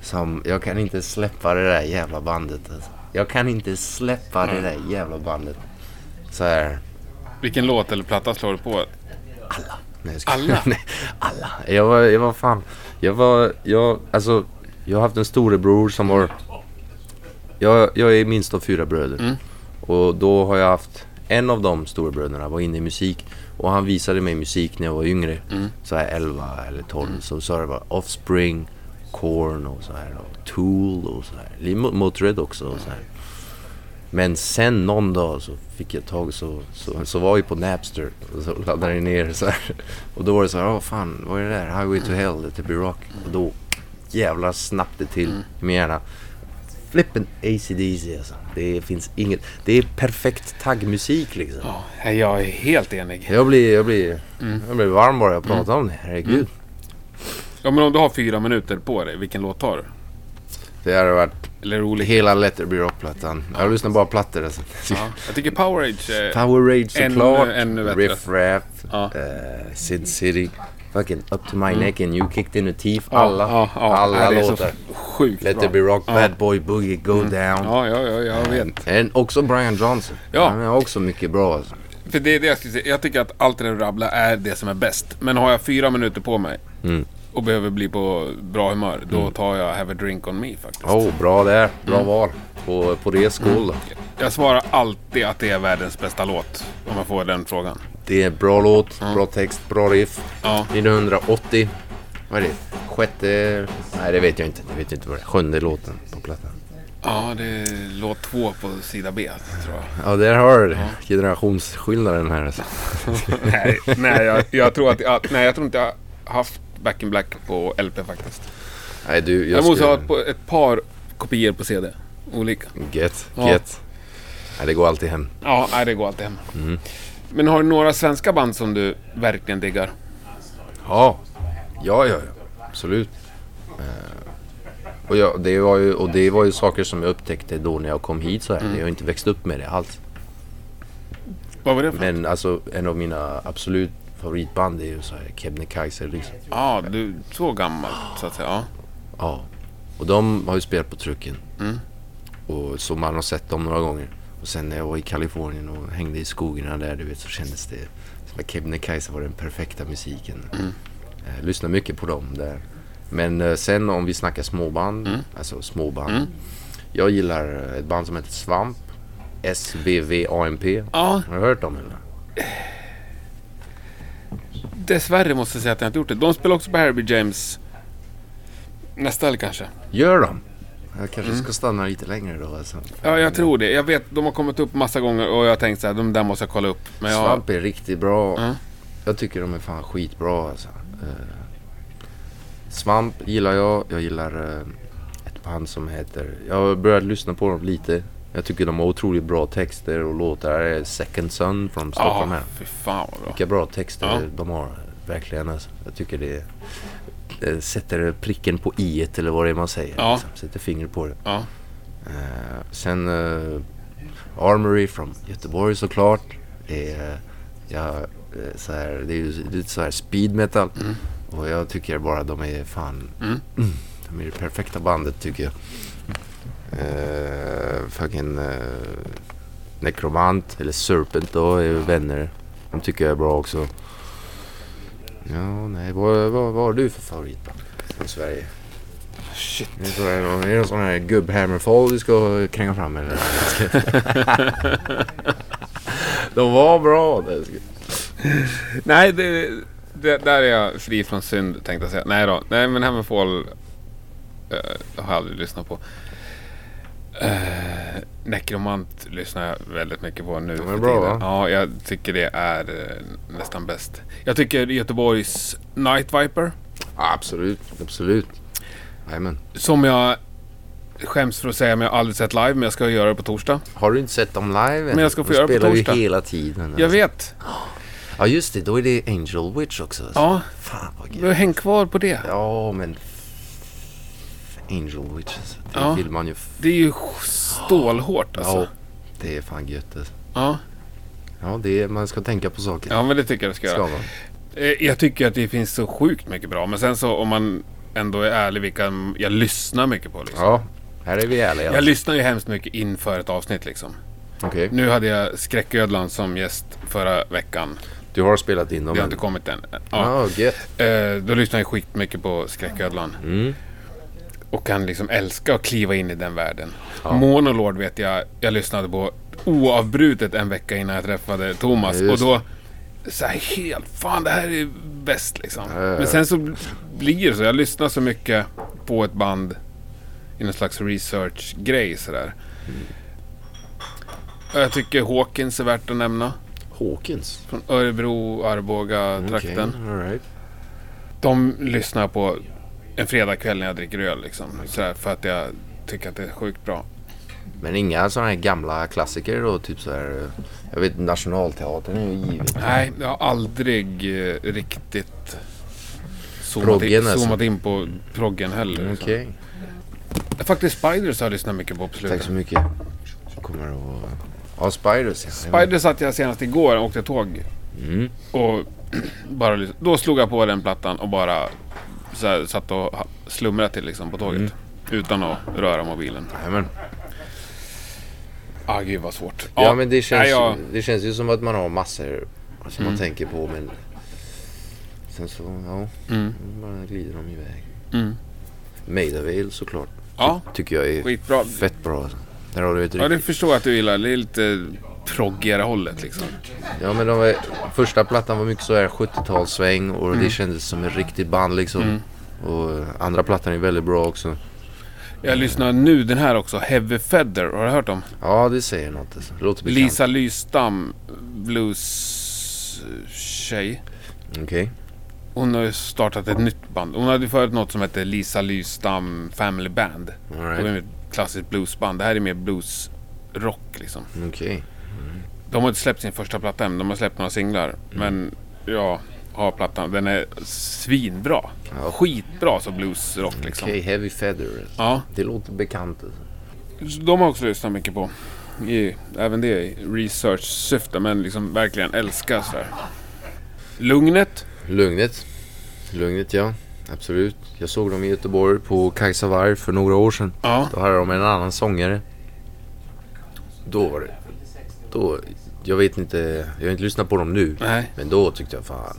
S2: Som, jag kan inte släppa det där jävla bandet. Alltså. Jag kan inte släppa det där jävla bandet. Så här.
S1: Vilken låt eller platta slår du på?
S2: Nej, jag ska,
S1: Alla? [laughs]
S2: nej, alla. Jag var, jag var fan. Jag var, jag, alltså. Jag har haft en storebror som var. Jag, jag är minst av fyra bröder.
S1: Mm.
S2: Och då har jag haft. En av de storebröderna var inne i musik. Och han visade mig musik när jag var yngre.
S1: Mm.
S2: Så här 11 eller 12. Så sa det var Offspring, Korn och så här. Och Tool och så här. Motörhead också och så här. Men sen någon dag så fick jag tag så, så, så var vi på Napster och så laddade jag ner så här. [laughs] Och då var det så här, åh fan, vad är det där? Highway to Hell, det blir rock. Och då jävlar snabbt det till i min hjärna. Flippen AC/DC alltså. Det finns inget, det är perfekt taggmusik liksom.
S1: Ja, jag är helt enig.
S2: Jag blir, jag blir, jag blir varm bara jag pratar om det, herregud.
S1: Ja, men om du har fyra minuter på dig, vilken låt tar du?
S2: Det hade varit
S1: Eller roligt?
S2: hela Let It Be Rock-plattan. Jag lyssnar bara plattor alltså.
S1: Ja. Jag tycker Powerage är...
S2: Power Rage såklart.
S1: ännu bättre.
S2: Riff Raff.
S1: Ja.
S2: eh, Sin City. Fucking Up to My Neck and You Kicked In The Teeth. Alla.
S1: ja, ja.
S2: alla låtar.
S1: Sjukt
S2: Let
S1: bra.
S2: Be Rock. Bad Boy Boogie, Go Down.
S1: Ja, ja, ja, jag vet.
S2: En, också Brian Johnson.
S1: Ja.
S2: Han är också mycket bra alltså.
S1: För det är det jag skulle säga. Jag tycker att allt det där du rabblar är det som är bäst. Men har jag fyra minuter på mig
S2: Mm.
S1: Och behöver bli på bra humör, då tar jag Have a Drink On Me faktiskt.
S2: Oh, bra där. Bra
S1: Mm.
S2: val. På, på det skål då.
S1: Jag svarar alltid att det är världens bästa låt. Om jag får den frågan.
S2: Det är bra låt, bra text, bra riff.
S1: Ja.
S2: 1980. Vad är det? Sjätte... Nej, det vet jag inte. Jag vet inte vad det är. Sjunde låten på plattan.
S1: Ja, det är låt två på sida B, tror jag.
S2: Ja, där har du det. Generationsskillnaden här alltså. [laughs]
S1: nej, nej, jag, jag tror att jag, nej, jag tror inte jag haft Back in Black på LP faktiskt.
S2: Nej, du, jag
S1: Jag måste ha
S2: skulle...
S1: ett, på- ett par kopior på CD. Olika.
S2: Get,
S1: Ja.
S2: get. Nej, det går alltid hem.
S1: Ja, nej, det går alltid hem.
S2: Mm.
S1: Men har du några svenska band som du verkligen diggar?
S2: Ja, ja, ja, ja. absolut. Eh, och, ja, det var ju, och det var ju saker som jag upptäckte då när jag kom hit så här.
S1: Mm.
S2: Jag har inte växt upp med det alls.
S1: Vad var det för
S2: Men alltså en av mina absolut favoritband är ju så här Kebnekaise liksom.
S1: Ja, du så gammal så att säga. Ja.
S2: Ja. Och de har ju spelat på trucken.
S1: Mm.
S2: Och så man har sett dem några gånger. Och sen när jag var i Kalifornien och hängde i skogarna där du vet så kändes det som att Kebnekaise var den perfekta musiken.
S1: Mm.
S2: Eh, lyssnar mycket på dem där. Men eh, sen om vi snackar småband,
S1: Mm.
S2: alltså småband. Jag gillar ett band som heter Svamp. SVVAMP.
S1: ja,
S2: Har du hört dem eller?
S1: Dessvärre måste jag säga att jag inte gjort det. De spelar också på Herbie James nästa helg kanske.
S2: Gör de? Jag kanske ska stanna lite längre då alltså.
S1: Ja, jag tror det. Jag vet, de har kommit upp massa gånger och jag har tänkt så här, de där måste jag kolla upp. Men jag,
S2: Svamp är riktigt bra.
S1: Ja.
S2: Jag tycker de är fan skitbra alltså. Eh, Svamp gillar jag. Jag gillar eh, ett band som heter... Jag har börjat lyssna på dem lite. Jag tycker de har otroligt bra texter och låtar. Second Sun från Stockholm
S1: ja,
S2: här.
S1: fy fan vad bra.
S2: Vilka bra texter
S1: Ja.
S2: de har. Verkligen alltså. Jag tycker det, det sätter pricken på i eller vad det är man säger.
S1: Ja.
S2: Liksom. Sätter fingret på det.
S1: Ja.
S2: Eh, sen uh, Armory från Göteborg såklart. Det är, ja, eh, så här, det är ju lite så här speed metal.
S1: Mm.
S2: Och jag tycker bara de är fan...
S1: Mm. [clears throat]
S2: de är det perfekta bandet tycker jag. Uh, fucking uh, Necromant eller Serpent då är vänner. De tycker jag är bra också. Ja, nej. Vad, vad, vad har du för favoritband från Sverige?
S1: Shit.
S2: Är det, en sån här gubb-hammerfall du ska kränga fram eller? [laughs] De var bra.
S1: Nej, det, det, där är jag fri från synd tänkte jag säga. Nej då. Nej, men Hammerfall uh, har jag aldrig lyssnat på. Uh, Necromant lyssnar jag väldigt mycket på nu
S2: De är
S1: för
S2: bra, va?
S1: Ja, jag tycker det är eh, nästan bäst. Jag tycker Göteborgs Night Viper,
S2: absolut, absolut. Jajamän.
S1: som jag skäms för att säga men jag har aldrig sett live, men jag ska göra det på torsdag.
S2: Har du inte sett dem live?
S1: Men jag ska få
S2: De
S1: göra det på
S2: spelar
S1: torsdag.
S2: ju hela tiden.
S1: Jag
S2: alltså.
S1: vet.
S2: Ja just det, då är det Angel Witch också. alltså.
S1: Ja,
S2: Fan vad gött.
S1: har hängt kvar på det.
S2: Ja men... Angel Witch alltså. Det
S1: Ja.
S2: vill man ju...
S1: Det är ju stålhårt alltså.
S2: Ja, det är fan gött alltså.
S1: Ja,
S2: Ja, det är, man ska tänka på saker.
S1: ja men det tycker jag det ska
S2: ska
S1: göra.
S2: man.
S1: Eh, Jag tycker att det finns så sjukt mycket bra. Men sen så om man ändå är ärlig vilka jag lyssnar mycket på. Liksom.
S2: Ja, här är vi ärliga.
S1: Jag
S2: alltså.
S1: lyssnar ju hemskt mycket inför ett avsnitt liksom.
S2: Okej,
S1: Nu hade jag Skräcködlan som gäst förra veckan.
S2: du har spelat in dem
S1: Det har inte kommit än. Ja.
S2: Gött.
S1: Eh, Då lyssnar jag skitmycket på Skräcködlan.
S2: Mm.
S1: Och kan liksom älska att kliva in i den världen.
S2: Ja.
S1: Monolord vet jag, jag lyssnade på oavbrutet en vecka innan jag träffade Thomas.
S2: Ja,
S1: och då, så här helt, fan det här är bäst liksom.
S2: Ja.
S1: Men sen så bl- blir det så, jag lyssnar så mycket på ett band i någon slags research-grej sådär.
S2: Mm.
S1: Jag tycker Hawkins är värt att nämna.
S2: Hawkins.
S1: Från Örebro, Arboga-trakten.
S2: All right.
S1: De lyssnar på en fredagkväll när jag dricker öl liksom. Sådär, för att jag tycker att det är sjukt bra.
S2: Men inga sådana här gamla klassiker då? Typ så här... Jag vet Nationalteatern är ju givet.
S1: Nej, jag har aldrig eh, riktigt zoomat
S2: Proggen,
S1: in,
S2: alltså.
S1: zoomat in på proggen heller.
S2: Okej,
S1: Faktiskt Spiders har jag lyssnat mycket på på
S2: tack
S1: slutet.
S2: så mycket. Kommer att... Ja, Spiders ja.
S1: Spiders satt jag senast igår och åkte tåg.
S2: Mm.
S1: Och [clears throat] bara, lys- då slog jag på den plattan och bara så här, satt och slumrade till liksom på tåget.
S2: Mm.
S1: Utan att röra mobilen.
S2: Jajamän.
S1: Ah, gud vad svårt.
S2: Ja, men det känns,
S1: jag,
S2: ju, det känns ju som att man har massor som man
S1: Mm.
S2: tänker på men... Sen så, ja,
S1: mm,
S2: bara glider de iväg.
S1: mm.
S2: Maidavale såklart.
S1: Ja,
S2: Tycker jag är
S1: skitbra.
S2: fett bra. Där har du ett
S1: Ja, det
S2: riktigt...
S1: förstår jag att du gillar. Det är lite proggigare hållet liksom.
S2: Ja men var, första plattan var mycket så här 70-talssväng och det kändes som ett riktigt band liksom.
S1: Mm.
S2: Och andra plattan är väldigt bra också.
S1: Jag lyssnar nu den här också. Heavy Feather. Har du hört om?
S2: Ja det säger något. Alltså. Det låter bekant.
S1: Lisa Lystam, blues-tjej.
S2: Okej.
S1: Hon har startat ett nytt band. Hon hade förut något som hette Lisa Lystam Family Band.
S2: All
S1: Det var
S2: right.
S1: ett klassiskt bluesband. Det här är mer bluesrock liksom.
S2: Okej.
S1: De har inte släppt sin första platta än. De har släppt några singlar.
S2: Mm.
S1: Men ja, har plattan. Den är svinbra.
S2: Ja.
S1: Skitbra så bluesrock liksom.
S2: Okej, Heavy Feather.
S1: Ja,
S2: Det låter bekant. Alltså.
S1: de har också lyssnat mycket på. I, även det i research-syfte. Men liksom verkligen älskar sådär. Lugnet.
S2: Lugnet. Lugnet ja. Absolut. Jag såg dem i Göteborg på Kajsa Warg för några år sedan.
S1: Ja.
S2: Då hade de en annan sångare. Då var det... Då... Jag vet inte. Jag har inte lyssnat på dem nu.
S1: Nej.
S2: Men då tyckte jag fan.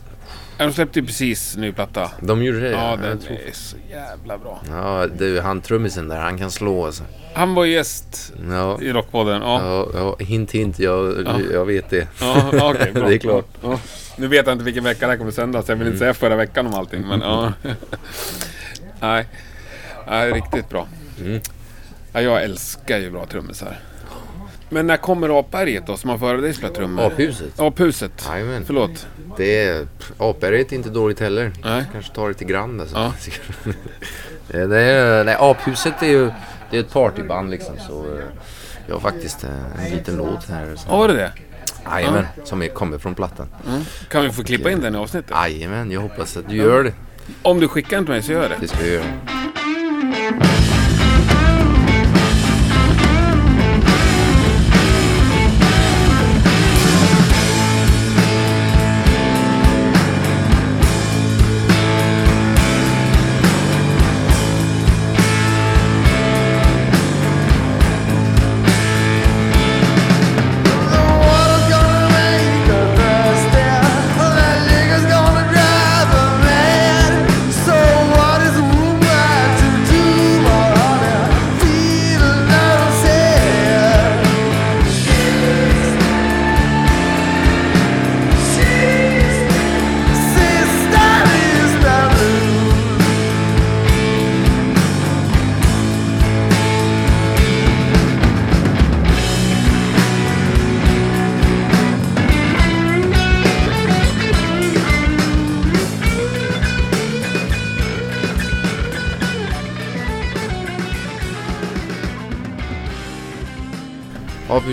S1: De släppte ju precis ny platta.
S2: De gjorde det
S1: Ja,
S2: Jag
S1: den
S2: tror-
S1: är så jävla bra.
S2: Ja, är han trummisen där. Han kan slå alltså.
S1: Han var gäst
S2: Ja.
S1: i Rockpodden. Ja,
S2: Ja, ja, hint hint. Jag,
S1: Ja.
S2: jag vet det.
S1: ja, ja okej, [laughs] bra.
S2: Det är klart.
S1: Ja. Nu vet jag inte vilken vecka det här kommer sändas. Jag vill inte säga förra veckan om allting, men ja. [laughs] Nej. Nej, riktigt bra.
S2: Mm.
S1: Ja, jag älskar ju bra trummisar. Men när kommer Apberget då, som har före dig spela trummor?
S2: Aphuset?
S1: Aphuset.
S2: Jajamän.
S1: Förlåt.
S2: Det är... Apberget är inte dåligt heller.
S1: Nej.
S2: Kanske tar det till Grand alltså.
S1: Ja. [laughs]
S2: Eh, det är, nej, Aphuset är ju det är ett partyband liksom. Så eh, jag har faktiskt eh, en liten låt här. som-
S1: Ja, var det?
S2: Jajamän, som är, kommer från plattan.
S1: Kan vi få klippa in den i avsnittet?
S2: Jajamän, jag hoppas att du gör det.
S1: Om du skickar den till mig så gör jag det.
S2: Det ska jag göra.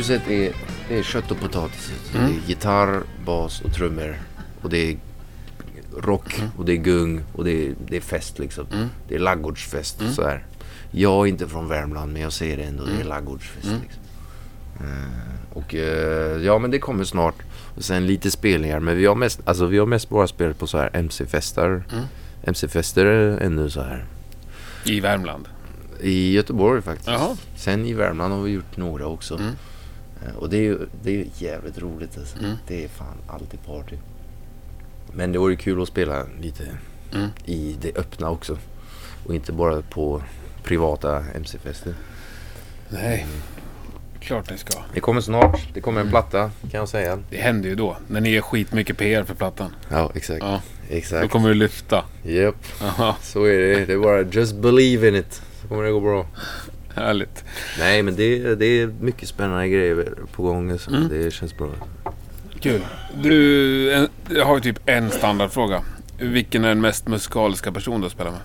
S2: Aphuset är, det är kött och potatis. Det är gitarr, bas och trummor. Och det är rock och det är gung och det är, det är fest liksom. Det är laggårdsfest så här. Jag är inte från Värmland men jag ser det ändå. Det är laggårdsfest liksom. Eh, och eh, ja men det kommer snart. Och sen lite spelningar. Men vi har mest, alltså, vi har mest bara spelat på så här MC-fester. MC-fester ännu så här.
S1: I Värmland.
S2: I Göteborg faktiskt.
S1: Jaha.
S2: Sen i Värmland har vi gjort några också.
S1: Mm.
S2: Eh, Och det är ju det är ju jävligt roligt alltså.
S1: Mm.
S2: Det är fan alltid party. Men det vore kul att spela lite
S1: Mm.
S2: i det öppna också. Och inte bara på privata MC-fester.
S1: Nej. Klart ni ska.
S2: Det kommer snart. Det kommer en
S1: Mm.
S2: platta kan jag säga.
S1: Det händer ju då. När ni gör skitmycket PR för plattan.
S2: Ja, exakt.
S1: Ja. Då
S2: Exakt.
S1: kommer du lyfta.
S2: Japp,
S1: Aha,
S2: så är det. Det är bara just believe in it. Så kommer det gå bra.
S1: Härligt.
S2: Nej, men det, det är mycket spännande grejer på gång. Så
S1: Mm.
S2: Det känns bra.
S1: Kul. Du, en, jag har ju typ en standardfråga. Vilken är den mest musikaliska person du har spelat med?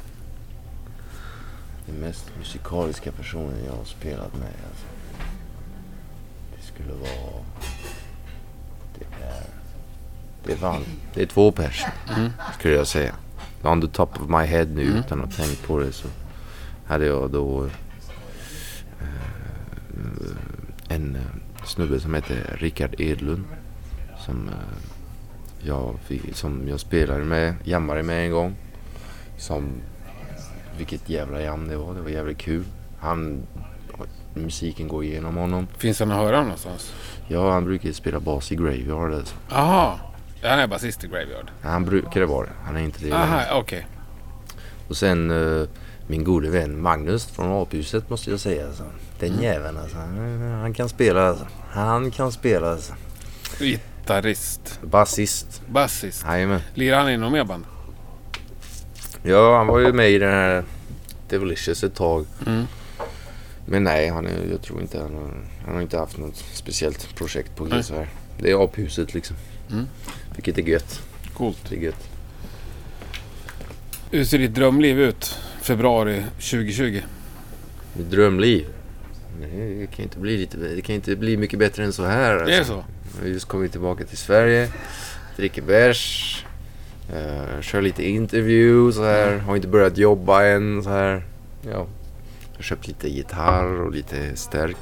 S2: Den mest musikaliska personen jag har spelat med. Alltså. Det skulle vara... Det är... Det är fan... Det är två pers. Skulle jag säga. On the top of my head nu utan att ha tänkt på det så hade jag då en eh, snubbe som heter Rickard Edlund. Som, eh, jag, som jag spelade med, jammade med en gång. Som vilket jävla jam det var. Det var jävligt kul. Han, musiken går igenom honom.
S1: Finns den att höra någonstans?
S2: Ja, han brukar spela bas i Graveyard. Alltså.
S1: Aha. Han är basist i Graveyard.
S2: Han brukar det vara det. Han är inte det.
S1: Aha, okej.
S2: Och sen eh, min gode vän Magnus från Aphuset måste jag säga. Alltså. Den jäveln alltså. Han, kan spela alltså. Han kan spela alltså.
S1: Gitarrist.
S2: Basist.
S1: Basist.
S2: Jajamän.
S1: Lirar han i något mer band?
S2: Ja, han var ju med i den här Devilicious ett tag.
S1: Mm.
S2: Men nej, han är, jag tror inte han har, han har inte haft något speciellt projekt på så här. Det är Aphuset liksom.
S1: Mm.
S2: Vilket är gött.
S1: Coolt.
S2: Det är gött.
S1: Hur ser ditt drömliv ut? Februari 2020.
S2: Mitt drömliv. Nej, det kan inte bli lite, det kan inte bli mycket bättre än så här.
S1: Det är
S2: alltså.
S1: så?
S2: Jag har just kommit tillbaka till Sverige. Dricker bärs. Uh, kör lite så här. Har inte börjat jobba än så här. Ja. Jag har köpt lite gitarr och lite stärk.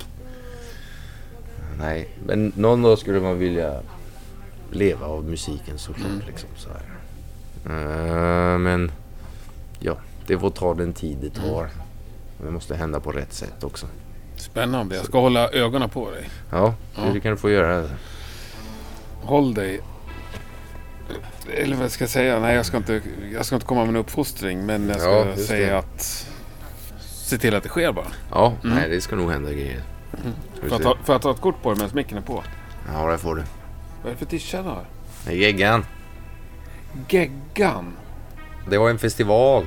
S2: Nej, men någon dag skulle man vilja leva av musiken såklart.
S1: Mm.
S2: Liksom, så här. Eh, men ja, det får ta den tid det tar. Det måste hända på rätt sätt också.
S1: Spännande. Jag ska hålla ögonen på dig.
S2: Ja,
S1: Ja.
S2: det kan du få göra.
S1: Håll dig. Eller vad ska jag säga? Nej, jag ska inte, jag ska inte komma med en uppfostring. Men jag ska
S2: Ja,
S1: säga
S2: det.
S1: att... Se till att det sker bara.
S2: Ja,
S1: Mm.
S2: nej det ska nog hända grejer. Vi
S1: Får jag, ta, får jag ta ett kort på dig medan micken är på?
S2: Ja, det får du.
S1: Vad är det för tischa du har?
S2: Geggan.
S1: Geggan.
S2: Det var en festival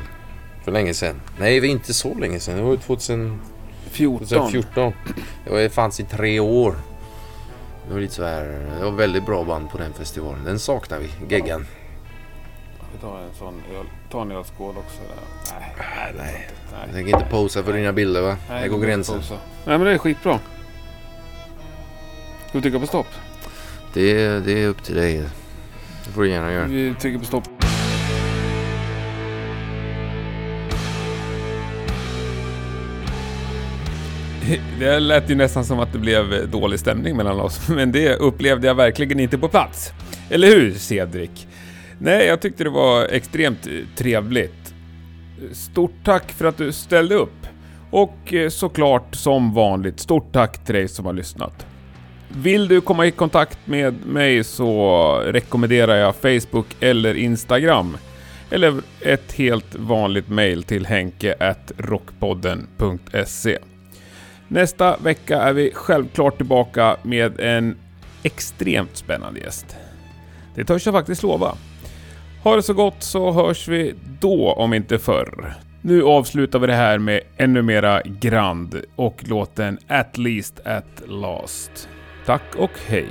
S2: för länge sedan. Nej, det var inte så länge sedan. Det var ju 2000...
S1: 14.
S2: 2014. Det var- fanns i tre år. Det var lite så här, det var väldigt bra band på den festivalen. Den saknar vi, geggan.
S1: Vi tar en sån öl. Ta en ölskål också. Där. Nej, nej,
S2: nej. Jag
S1: inte.
S2: tänker inte posa för dina bilder va?
S1: Nej,
S2: går gränsen.
S1: Nej, men det är skitbra. Ska vi trycka på stopp?
S2: Det, det är upp till dig. Det får du gärna göra.
S1: Vi trycker på stopp. [laughs] Det lät ju nästan som att det blev dålig stämning mellan oss, [laughs] men det upplevde jag verkligen inte på plats. Eller hur, Cedric? Nej, jag tyckte det var extremt eh, trevligt. Stort tack för att du ställde upp. Och eh, såklart, som vanligt, stort tack till dig som har lyssnat. Vill du komma i kontakt med mig så rekommenderar jag Facebook eller Instagram. Eller ett helt vanligt mail till henke rockpodden.se. Nästa vecka är vi självklart tillbaka med en extremt spännande gäst. Det törs jag faktiskt lova. Ha det så gott så hörs vi då om inte förr. Nu avslutar vi det här med ännu mera Grand och låten At least at last. Tack och hej!